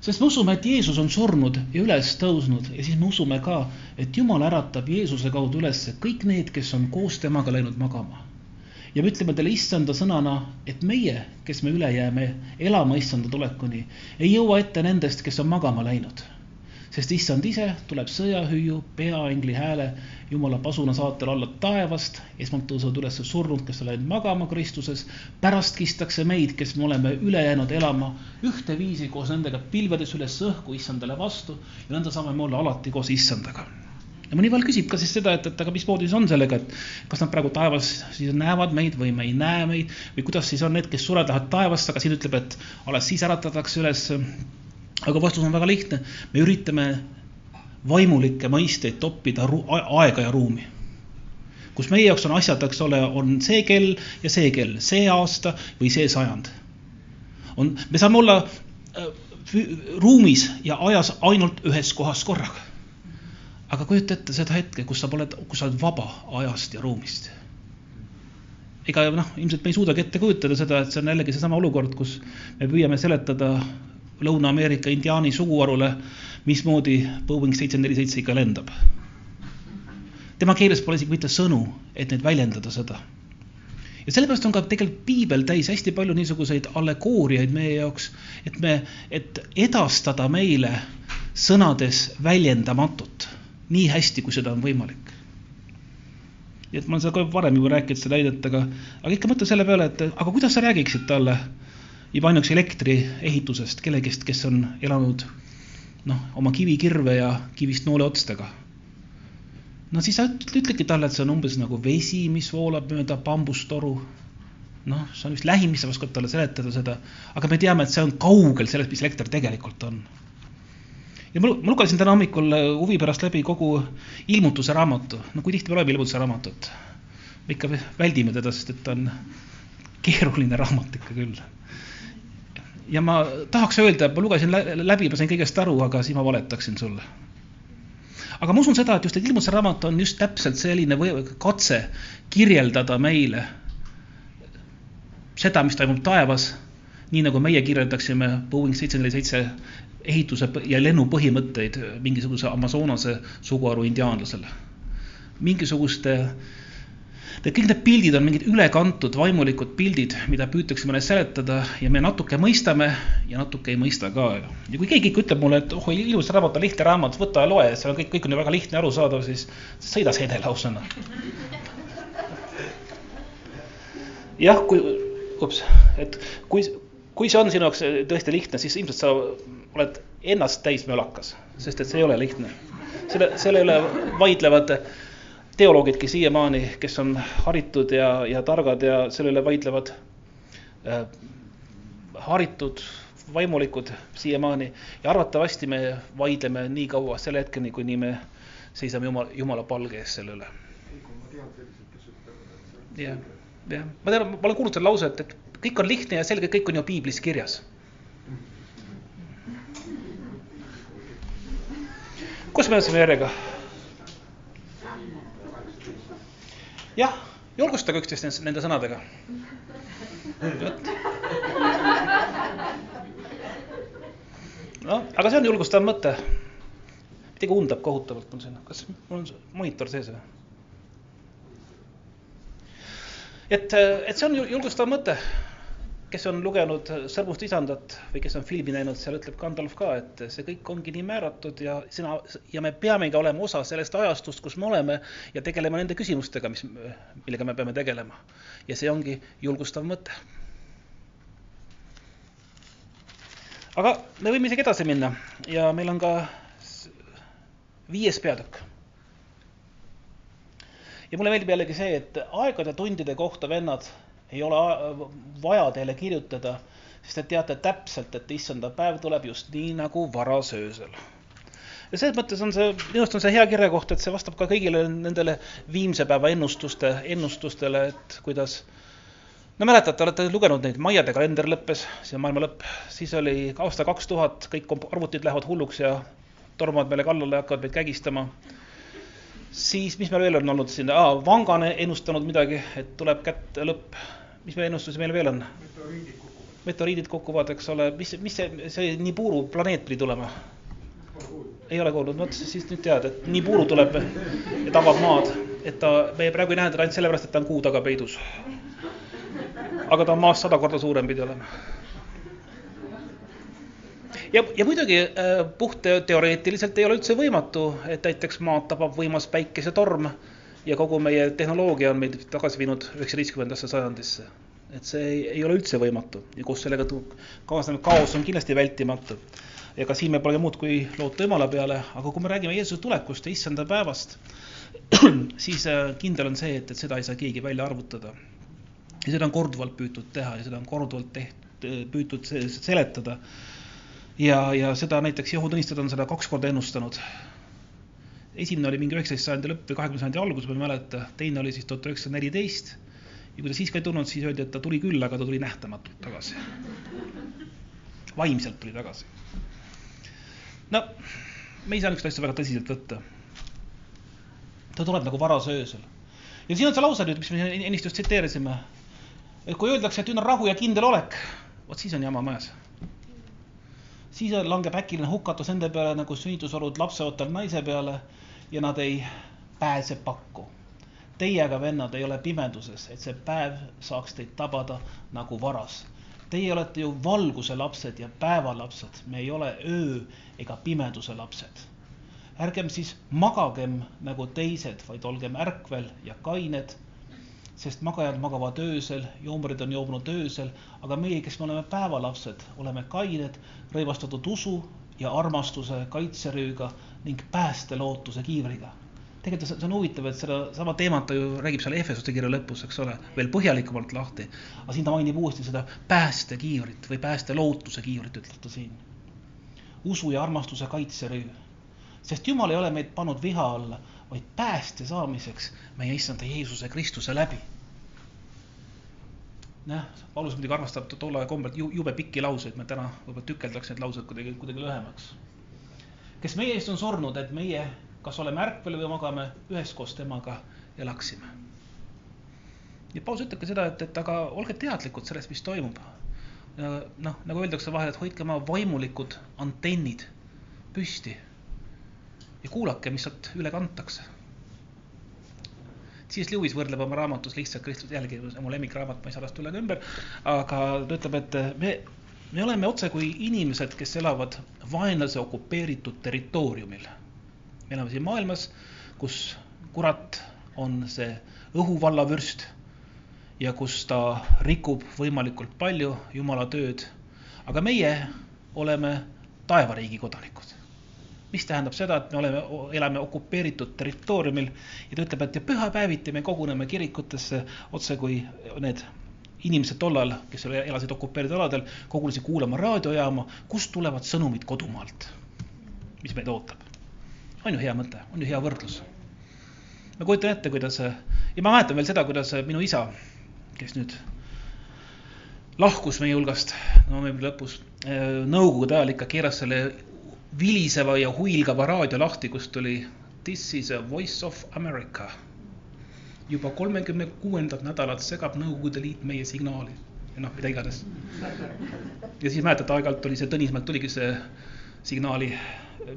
sest me usume, et Jeesus on surnud ja üles tõusnud ja siis me usume ka, et Jumal äratab Jeesuse kaudu üles kõik need, kes on koos temaga läinud magama. ja me ütleme talle issanda sõnana, et meie, kes me üle jääme elama issanda tulekuni, ei jõua ette nendest, kes on magama läinud sest issand ise tuleb sõjahüüu, peaingli hääle, jumala pasuna saatel alla taevast, esmalt tõusevad üles surnud, kes on läinud magama Kristuses, pärast kistakse meid, kes me oleme üle jäänud elama ühteviisi koos nendega pilvedes üles õhku issandale vastu. Ja nõnda saame me olla alati koos issandaga. Ja mõni vahel küsib ka siis seda, et, et aga mismoodi see on sellega, et kas nad praegu taevas siis näevad meid või me ei näe meid? Või kuidas siis on need, kes surevad, lähevad taevasse, aga siin ütleb, et alles siis äratatakse üles aga vastus on väga lihtne, me üritame vaimulikke mõisteid toppida aega ja ruumi. kus meie jaoks on asjad, eks ole, on see kell ja see kell, see aasta või see sajand. on, me saame olla äh, ruumis ja ajas ainult ühes kohas korraga. aga kujuta ette seda hetke, kus sa oled, kus sa oled vaba ajast ja ruumist ega noh, ilmselt me ei suudagi ette kujutada seda, et see on jällegi seesama olukord, kus me püüame seletada Lõuna-Ameerika indiaani suguharule, mismoodi Boeing seitse neli seitse ikka lendab. tema keeles pole isegi mitte sõnu, et neid väljendada seda. ja sellepärast on ka tegelikult piibel täis hästi palju niisuguseid allegooriaid meie jaoks, et me, et edastada meile sõnades väljendamatut nii hästi, kui seda on võimalik. nii et ma olen seda ka varem juba rääkinud, seda näidet, aga, aga ikka mõtle selle peale, et aga kuidas sa räägiksid talle juba ainuüksi elektriehitusest, kellegist, kes on elanud noh, oma kivikirve ja kivist nooleotstega. no siis sa ütledki talle, et see on umbes nagu vesi, mis voolab mööda bambustoru. noh, see on vist lähim, mis sa oskad talle seletada seda, aga me teame, et see on kaugel sellest, mis elekter tegelikult on. ja ma, ma lugesin täna hommikul huvi pärast läbi kogu ilmutuse raamatu, no kui tihti me loeme ilmutuse raamatut? me ikka väldime teda, sest et ta on keeruline raamat ikka küll ja ma tahaks öelda, et ma lugesin läbi, ma sain kõigest aru, aga siis ma valetaksin sulle. aga ma usun seda, et just ilmutuse raamat on just täpselt selline või, katse kirjeldada meile seda, mis toimub taevas, nii nagu meie kirjeldaksime Boeing seitse neli seitse ehituse ja lennu põhimõtteid mingisuguse Amazonase suguharu indiaanlasele. mingisuguste äh, Need kõik need pildid on mingid ülekantud vaimulikud pildid, mida püütakse meile seletada ja me natuke mõistame ja natuke ei mõista ka. ja kui keegi ikka ütleb mulle, et oh, ilus raamat on lihtne raamat, võta ja loe, seal on kõik, kõik on ju väga lihtne arusaadav, siis sõida sedelausena. jah, kui, ups, et kui, kui see on sinu jaoks tõesti lihtne, siis ilmselt sa oled ennast täis mölakas, sest et see ei ole lihtne. selle, selle üle vaidlevad teoloogidki siiamaani, kes on haritud ja, ja targad ja selle üle vaidlevad äh, haritud vaimulikud siiamaani ja arvatavasti me vaidleme nii kaua selle hetkeni, kuni me seisame Jumal, Jumala palge ees selle üle. jah, jah, ma tean, ma olen kuulnud selle lause, et, et kõik on lihtne ja selge, kõik on ju piiblis kirjas. kus me oleme järjega? Jah, julgustage üksteist nende sõnadega. noh, aga see on julgustav mõte. midagi undab kohutavalt mul siin, kas mul on monitor sees või? et, et see on julgustav mõte kes on lugenud Sõrmust isandat või kes on filmi näinud, seal ütleb Gandalf ka, et see kõik ongi nii määratud ja sina ja me peamegi olema osa sellest ajastust, kus me oleme ja tegelema nende küsimustega, mis, millega me peame tegelema. ja see ongi julgustav mõte. aga me võime isegi edasi minna ja meil on ka viies peatükk ja mulle meeldib jällegi see, et aegade tundide kohta, vennad, ei ole vaja teile kirjutada, sest te teate täpselt, et issanda päev tuleb just nii nagu varasöösel. ja selles mõttes on see, minu arust on see hea kirjakoht, et see vastab ka kõigile nendele viimse päeva ennustuste, ennustustele, et kuidas no mäletate, olete lugenud neid, Maiade kalender lõppes, see on maailma lõpp, siis oli aasta kaks tuhat, kõik arvutid lähevad hulluks ja tormavad meile kallale hakkavad meid kägistama siis mis meil veel on olnud siin ah,, Vanga on ennustanud midagi, et tuleb kätte lõpp. mis meil ennustusi meil veel on? meteoriidid kukuvad. meteoriidid kukuvad, eks ole, mis, mis see, see Niburu planeet pidi tulema? ei ole kuulnud, vot siis nüüd tead, et Niburu tuleb ja tabab maad, et ta, me praegu ei näe teda ainult sellepärast, et ta on kuu taga peidus. aga ta on maast sada korda suurem pidi olema ja, ja muidugi äh, puht teoreetiliselt ei ole üldse võimatu, et näiteks maad tabab võimas päikesetorm ja kogu meie tehnoloogia on meid tagasi viinud üheksateistkümnendasse sajandisse. et see ei, ei ole üldse võimatu ja koos sellega kaasnev kaos on kindlasti vältimatu. ka siin me pole muud kui loota Jumala peale, aga kui me räägime Jeesuse tulekust ja issanda päevast, siis äh, kindel on see, et, et seda ei saa keegi välja arvutada. ja seda on korduvalt püütud teha ja seda on korduvalt tehtud, püütud seletada ja, ja seda näiteks Jehu tunnistajad on seda kaks korda ennustanud. esimene oli mingi üheksateist sajandi lõpp või kahekümnenda sajandi algus, ma ei mäleta, teine oli siis tuhat üheksasada neliteist. ja kui ta siis ka ei tulnud, siis öeldi, et ta tuli küll, aga ta tuli nähtamatult tagasi. vaimselt tuli tagasi. no, me ei saa niisugust asja väga tõsiselt võtta. ta tuleb nagu varasöösel. ja siin on see lause nüüd, mis me ennist just tsiteerisime. et kui öeldakse, et nüüd on rahu ja kindel olek, vot siis on jama majas siis langeb äkiline hukatus nende peale nagu sünnitusolud lapseootav naise peale ja nad ei pääse pakku. Teie aga, vennad, ei ole pimeduses, et see päev saaks teid tabada nagu varas. Teie olete ju valguse lapsed ja päevalapsed, me ei ole öö ega pimeduse lapsed. ärgem siis magagem nagu teised, vaid olgem ärkvel ja kained sest magajad magavad öösel, joomrid on joobunud öösel, aga meie, kes me oleme päevalapsed, oleme kained, rõivastatud usu ja armastuse kaitserüüga ning päästelootuse kiivriga. tegelikult see on huvitav, et sedasama teemat ta ju räägib seal Efesuste kirja lõpus, eks ole, veel põhjalikumalt lahti. aga siin ta mainib uuesti seda päästekiivrit või päästelootuse kiivrit, ütleb ta siin. usu ja armastuse kaitserüü. sest Jumal ei ole meid pannud viha alla vaid pääste saamiseks meie issanda Jeesuse Kristuse läbi. noh, Paulus muidugi armastab tol ajal kombelt jube pikki lauseid, me täna võib-olla tükeldaks need laused kuidagi, kuidagi lühemaks. kes meie eest on surnud, et meie, kas oleme ärkvel või magame, üheskoos temaga elaksime. ja Paulus ütleb ka seda, et, et aga olge teadlikud sellest, mis toimub. noh, nagu öeldakse vahel, et hoidke oma vaimulikud antennid püsti ja kuulake, mis sealt üle kantakse. C.S. Lewis võrdleb oma raamatus lihtsalt Kristus, jällegi mu lemmikraamat, ma ei saa tast üle ega ümber, aga ta ütleb, et me, me oleme otse kui inimesed, kes elavad vaenlase okupeeritud territooriumil. me elame siin maailmas, kus kurat on see õhuvallavürst ja kus ta rikub võimalikult palju Jumala tööd. aga meie oleme taevariigi kodanikud mis tähendab seda, et me oleme, elame okupeeritud territooriumil ja ta ütleb, et ja pühapäeviti me koguneme kirikutesse otse kui need inimesed tollal, kes elasid okupeeritud aladel, kogunesid kuulama raadiojaama, kust tulevad sõnumid kodumaalt, mis meid ootab. on ju hea mõte, on ju hea võrdlus. ma kujutan ette, kuidas ja ma mäletan veel seda, kuidas minu isa, kes nüüd lahkus meie hulgast novembri lõpus, nõukogude ajal ikka keeras selle viliseva ja huilgava raadio lahti, kust tuli This is a voice of America. juba kolmekümne kuuendat nädalat segab Nõukogude Liit meie signaali ja noh, mida iganes. ja siis mäletate, aeg-ajalt oli see Tõnismäelt tuligi see signaali,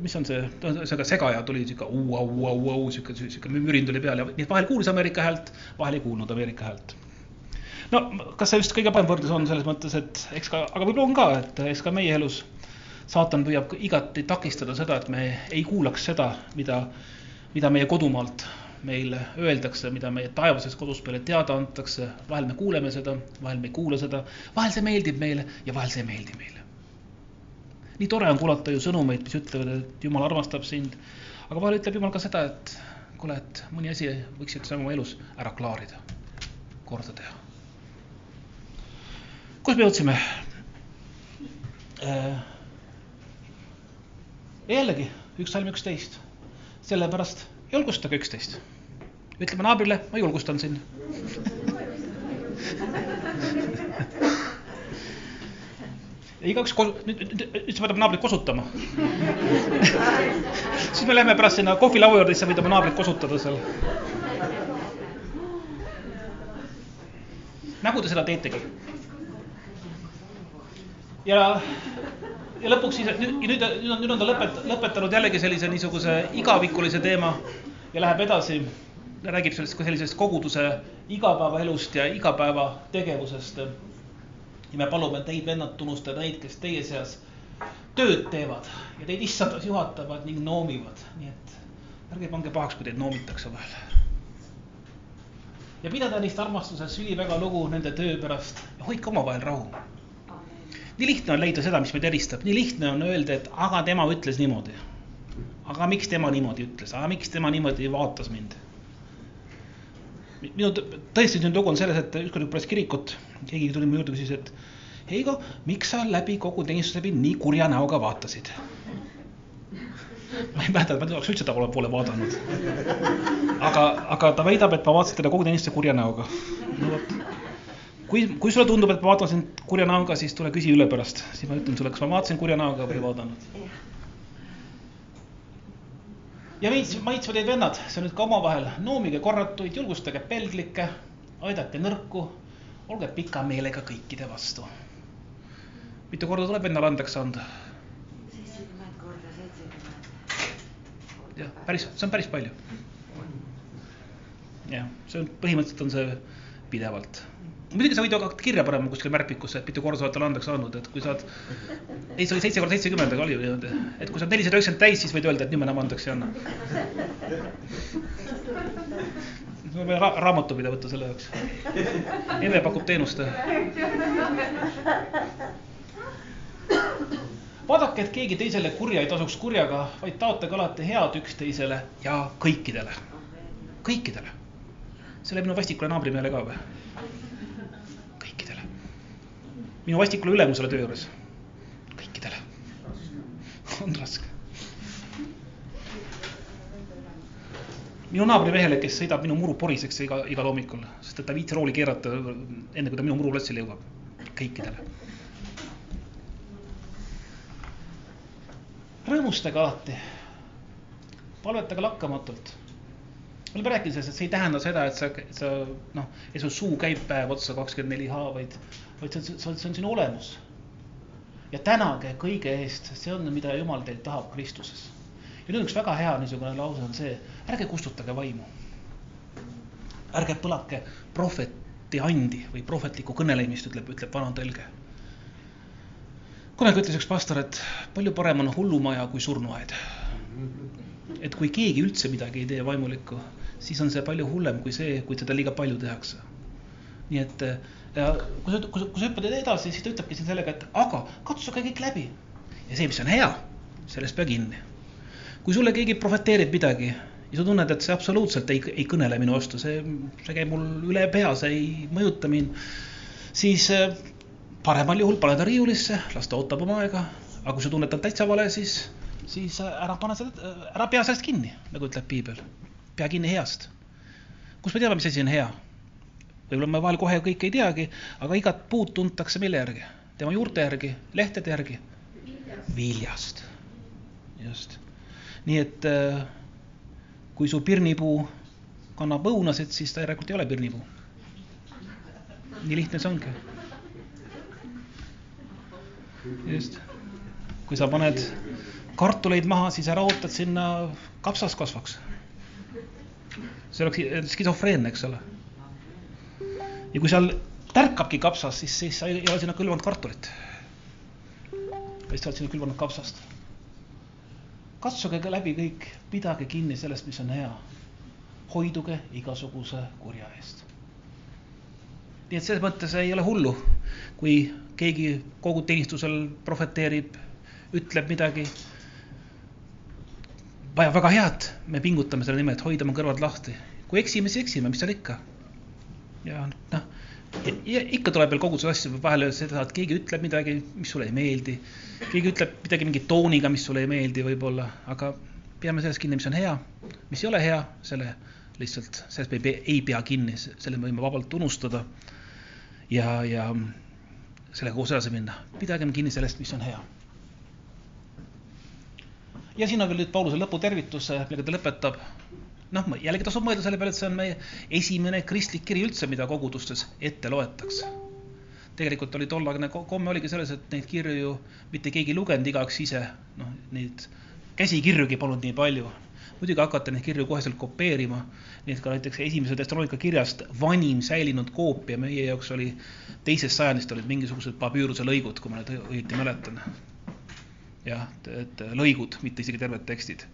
mis on see, ühesõnaga segaja tuli sihuke au-au-au-au, sihuke, sihuke mürin tuli peale ja nii et vahel kuulis Ameerika häält, vahel ei kuulnud Ameerika häält. no kas see just kõige parem võrdlus on selles mõttes, et eks ka, aga võib-olla on ka, et eks ka meie elus saatan püüab igati takistada seda, et me ei kuulaks seda, mida, mida meie kodumaalt meile öeldakse, mida meie taevases kodus meile teada antakse, vahel me kuuleme seda, vahel me ei kuula seda, vahel see meeldib meile ja vahel see ei meeldi meile. nii tore on kuulata ju sõnumeid, mis ütlevad, et Jumal armastab sind, aga vahel ütleb Jumal ka seda, et kuule, et mõni asi võiksid sa oma elus ära klaarida, korda teha. kus me jõudsime äh,? Jällegi üks salm üksteist, sellepärast julgustage üksteist. ütleme naabrile, ma julgustan sind igaüks, nüüd, nüüd, nüüd sa pead oma naabrit kosutama siis me läheme pärast sinna kohvilaua juurde, siis sa võid oma naabrit kosutada seal. nagu te seda teetegi. ja ja lõpuks siis nüüd, nüüd, nüüd on, nüüd on ta lõpet-, lõpetanud jällegi sellise niisuguse igavikulise teema ja läheb edasi. räägib sellest ka sellisest koguduse igapäevaelust ja igapäevategevusest. ja me palume teid, vennad, tunnustada neid, kes teie seas tööd teevad ja teid issandas juhatavad ning noomivad, nii et ärge pange pahaks, kui teid noomitakse vahel. ja pidada neist armastuses üliväga lugu nende töö pärast ja hoidke omavahel rahu nii lihtne on leida seda, mis meid eristab, nii lihtne on öelda, et aga tema ütles niimoodi. aga miks tema niimoodi ütles, aga miks tema niimoodi vaatas mind? minu tõesti nüüd lugu on selles, et ükskord pärast kirikut keegi tuli mu juurde, küsis, et Heigo, miks sa läbi kogu teenistuse läbi nii kurja näoga vaatasid? ma ei mäleta, ma ei oleks üldse ta poole vaadanud. aga, aga ta väidab, et ma vaatasin teda kogu teenistuse kurja näoga. no vot kui, kui sulle tundub, et ma vaatan sind kurja näoga, siis tule küsi üle pärast, siis ma ütlen sulle, kas ma vaatasin kurja näoga või ei vaadanud. ja veits maitsvad teid vennad, see on nüüd ka omavahel, noomige korratuid, julgustage pelglikke, aidake nõrku, olge pika meelega kõikide vastu. mitu korda tuleb vennale andeks anda? seitsekümmend korda seitsekümmend. jah, päris, see on päris palju. jah, see on, põhimõtteliselt on see pidevalt muidugi sa võid ju hakata kirja panema kuskil märkmikusse, et mitu korda sa oled talle andeks andnud, et kui sa oled, ei, see oli seitse korda seitsekümmend, aga oli ju niimoodi, et kui sa oled nelisada üheksakümmend täis, siis võid öelda, et nüüd ma enam andeks ei anna. meil on vaja ra raamatupidaja võtta selle jaoks. Emme pakub teenust. vaadake, et keegi teisele kurja ei tasuks kurjaga, vaid taotage alati head üksteisele ja kõikidele, kõikidele. see läheb minu vastikule naabrimehele ka või? Minu vastikule ülemusele töö juures. kõikidele. on raske. minu naabrimehele, kes sõidab minu muru poriseks iga, igal hommikul, sest et ta ei viitsi rooli keerata enne, kui ta minu muruplatsile jõuab. kõikidele. rõõmustage alati. palvetage lakkamatult me oleme rääkinud sellest, et see ei tähenda seda, et sa, sa noh, et su suu käib päev otsa kakskümmend neli H, vaid vaid see on, see on sinu olemus. ja tänage kõige eest, see on, mida Jumal teilt tahab Kristuses. ja nüüd üks väga hea niisugune lause on see, ärge kustutage vaimu. ärge põlake prohveti andi või prohvetlikku kõnelemist, ütleb, ütleb vana tõlge. kunagi ütles üks pastor, et palju parem on hullumaja kui surnuaed. et kui keegi üldse midagi ei tee vaimulikku, siis on see palju hullem kui see, kui seda liiga palju tehakse. nii et ja kui sa, kui sa, kui sa hüppad edasi, siis ta ütlebki siin sellega, et aga katsuge kõik läbi. ja see, mis on hea, sellest pea kinni. kui sulle keegi profeteerib midagi ja sa tunned, et see absoluutselt ei, ei kõnele minu vastu, see, see käib mul üle pea, see ei mõjuta mind, siis äh, paremal juhul pane ta riiulisse, las ta ootab oma aega. aga kui sa tunned, et on täitsa vale, siis, siis äh, ära pane seda, äh, ära pea sellest kinni, nagu ütleb piibel. pea kinni heast. kust me teame, mis asi on hea? Võib-olla me vahel kohe kõike ei teagi, aga igat puud tuntakse mille järgi? tema juurte järgi, lehtede järgi? viljast. just. nii et äh, kui su pirnipuu kannab õunasid, siis ta järelikult ei ole pirnipuu. nii lihtne see ongi. just. kui sa paned kartuleid maha, siis ära oota, et sinna kapsas kasvaks. see oleks skisofreenne, eks ole. Ja kui seal tärkabki kapsas, siis, siis sa ei ole sinna külvanud kartulit. vaid sa oled sinna külvanud kapsast. katsuge läbi kõik, pidage kinni sellest, mis on hea. hoiduge igasuguse kurja eest. nii et selles mõttes ei ole hullu, kui keegi koguteenistusel prohveteerib, ütleb midagi vaja väga head, me pingutame selle nimel, et hoida oma kõrvad lahti. kui eksime, siis eksime, mis seal ikka. Ja noh, ikka tuleb veel koguduse asju vahele seda, et keegi ütleb midagi, mis sulle ei meeldi. keegi ütleb midagi mingi tooniga, mis sulle ei meeldi võib-olla, aga peame sellest kinni, mis on hea, mis ei ole hea, selle lihtsalt, sellest me ei pea, ei pea kinni, selle me võime vabalt unustada. ja, ja sellega koos edasi minna, pidagem kinni sellest, mis on hea ja siin on veel nüüd Pauluse lõputervitus, millega ta lõpetab. Noh, jällegi tasub mõelda selle peale, et see on meie esimene kristlik kiri üldse, mida kogudustes ette loetakse. tegelikult oli tollaegne komme oligi selles, et neid kirju ju mitte keegi ei lugenud igaks ise, noh, neid käsikirjugi polnud nii palju. muidugi hakata neid kirju koheselt kopeerima, nii et ka näiteks esimese Thessalonika kirjast vanim säilinud koopia meie jaoks oli teisest sajandist olid mingisugused papüüruse lõigud, kui ma nüüd õieti mäletan jah, et lõigud, mitte isegi terved tekstid.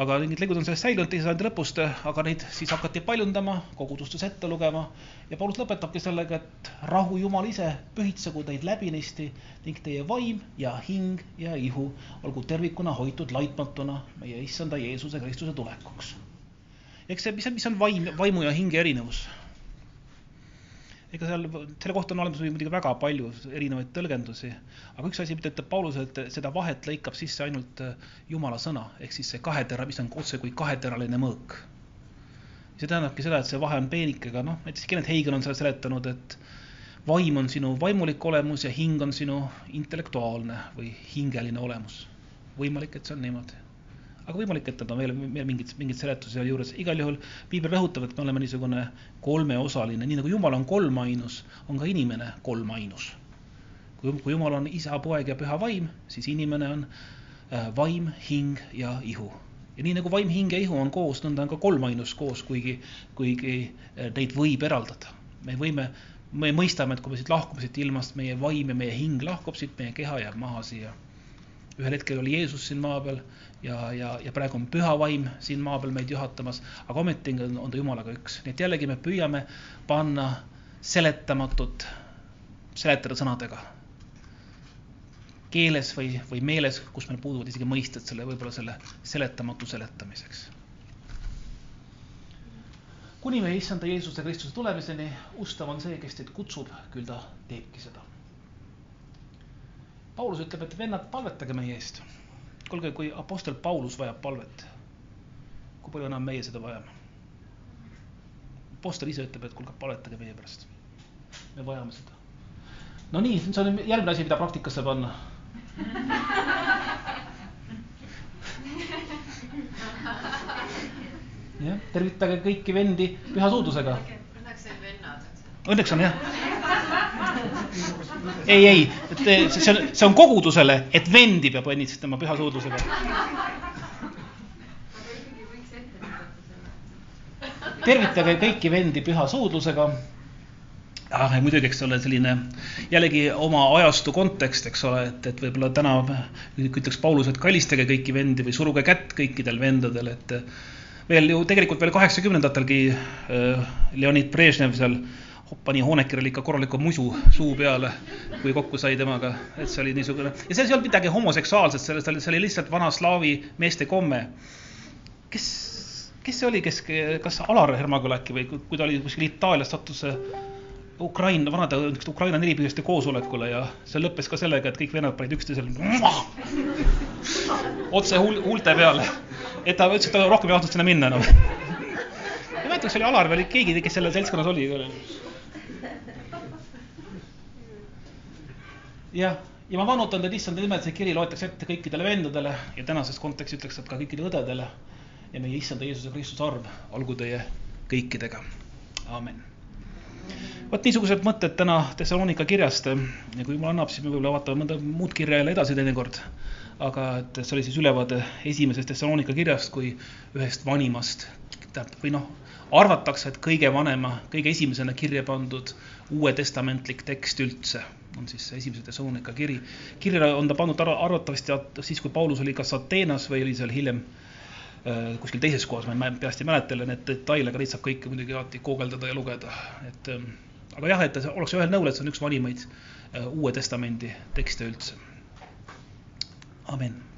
Aga mingid lõigud on sellest säilinud teise sajandi lõpust, aga neid siis hakati paljundama, kogudustes ette lugema ja Paulus lõpetabki sellega, et rahu Jumal ise pühitsegu teid läbinisti ning teie vaim ja hing ja ihu olgu tervikuna hoitud laitmatuna meie issanda Jeesuse Kristuse tulekuks. eks see, mis on, mis on vaim, vaimu ja hinge erinevus ega seal, selle kohta on olemas muidugi väga palju erinevaid tõlgendusi, aga üks asi, mida ütleb Paulus, et seda vahet lõikab sisse ainult äh, Jumala sõna, ehk siis see kahetera, mis on otse kui kaheteraline mõõk. see tähendabki seda, et see vahe on peenikega, noh, näiteks Kenneth Hagin on seda seletanud, et vaim on sinu vaimulik olemus ja hing on sinu intellektuaalne või hingeline olemus. võimalik, et see on niimoodi aga võimalik, et nad on veel, veel mingid, mingid seletusi sealjuures, igal juhul piibel rõhutab, et me oleme niisugune kolmeosaline, nii nagu Jumal on kolmainus, on ka inimene kolmainus. kui, kui Jumal on isa, poeg ja püha vaim, siis inimene on äh, vaim, hing ja ihu. ja nii nagu vaim, hing ja ihu on koos, nõnda on ka kolmainus koos, kuigi, kuigi äh, neid võib eraldada. me võime, me mõistame, et kui me siit lahkume siit ilmast, meie vaim ja meie hing lahkub siit, meie keha jääb maha siia ühel hetkel oli Jeesus siin maa peal ja, ja, ja praegu on püha vaim siin maa peal meid juhatamas, aga ometigi on, on ta Jumalaga üks, nii et jällegi me püüame panna seletamatut, seletada sõnadega. keeles või, või meeles, kus meil puuduvad isegi mõisted selle, võib-olla selle seletamatu seletamiseks. kuni meie issanda Jeesuse Kristuse tulemiseni, ustav on see, kes teid kutsub, küll ta teebki seda Paulus ütleb, et vennad, palvetage meie eest. Kuulge, kui Apostel Paulus vajab palvet, kui palju enam meie seda vajame? Apostel ise ütleb, et kuulge, palvetage meie pärast. me vajame seda. no nii, see on järgmine asi, mida praktikasse panna. jah, tervitage kõiki vendi püha suudlusega. Õnneks olid vennad. Õnneks on jah ei, ei, et see on, see on kogudusele, et vendi peab õnnitlema püha suudlusega. tervitage kõiki vendi püha suudlusega. ah, muidugi, eks ole, selline jällegi oma ajastu kontekst, eks ole, et, et võib-olla täna ütleks Paulus, et kallistage kõiki vendi või suruge kätt kõikidel vendadel, et veel ju tegelikult veel kaheksakümnendatelgi äh, Leonid Brežnev seal pani Hoonekirjale ikka korraliku musu suu peale, kui kokku sai temaga, et see oli niisugune ja selles ei olnud midagi homoseksuaalset, selles oli, see oli lihtsalt vana slaavi meeste komme. kes, kes see oli, kes, kas Alar Hermagul äkki või kui ta oli kuskil Itaalias, sattus Ukraina, vanade Ukraina nelipühiste koosolekule ja see lõppes ka sellega, et kõik vennad panid üksteisele otse huul, huulte peale, et ta ütles, et ta rohkem ei tahtnud sinna minna enam no. ma ei mäleta, kas see oli Alar või oli keegi, kes selles seltskonnas oli jah, ja ma vanutan teid issanda nimel, see kiri loetakse ette kõikidele vendadele ja tänases kontekstis ütleks, et ka kõikidele õdedele. ja meie issanda Jeesuse Kristuse arm olgu teie kõikidega. amin. vot niisugused mõtted täna Thessalonika kirjast ja kui jumal annab, siis me võib-olla vaatame mõnda muud kirja jälle edasi teinekord. aga et see oli siis ülevaade esimesest Thessalonika kirjast kui ühest vanimast, tähendab, või noh, arvatakse, et kõige vanema, kõige esimesena kirja pandud uuetestamentlik tekst üldse on siis esimese Thessalonika kiri. kirja on ta pannud arvatavasti siis, kui Paulus oli kas Ateenas või oli seal hiljem äh, kuskil teises kohas, ma ei, peast ei mäleta jälle neid detaile, aga neid saab kõike muidugi alati guugeldada ja lugeda, et ähm, aga jah, et oleks ühel nõul, et see on üks vanimaid äh, Uue Testamendi tekste üldse. amin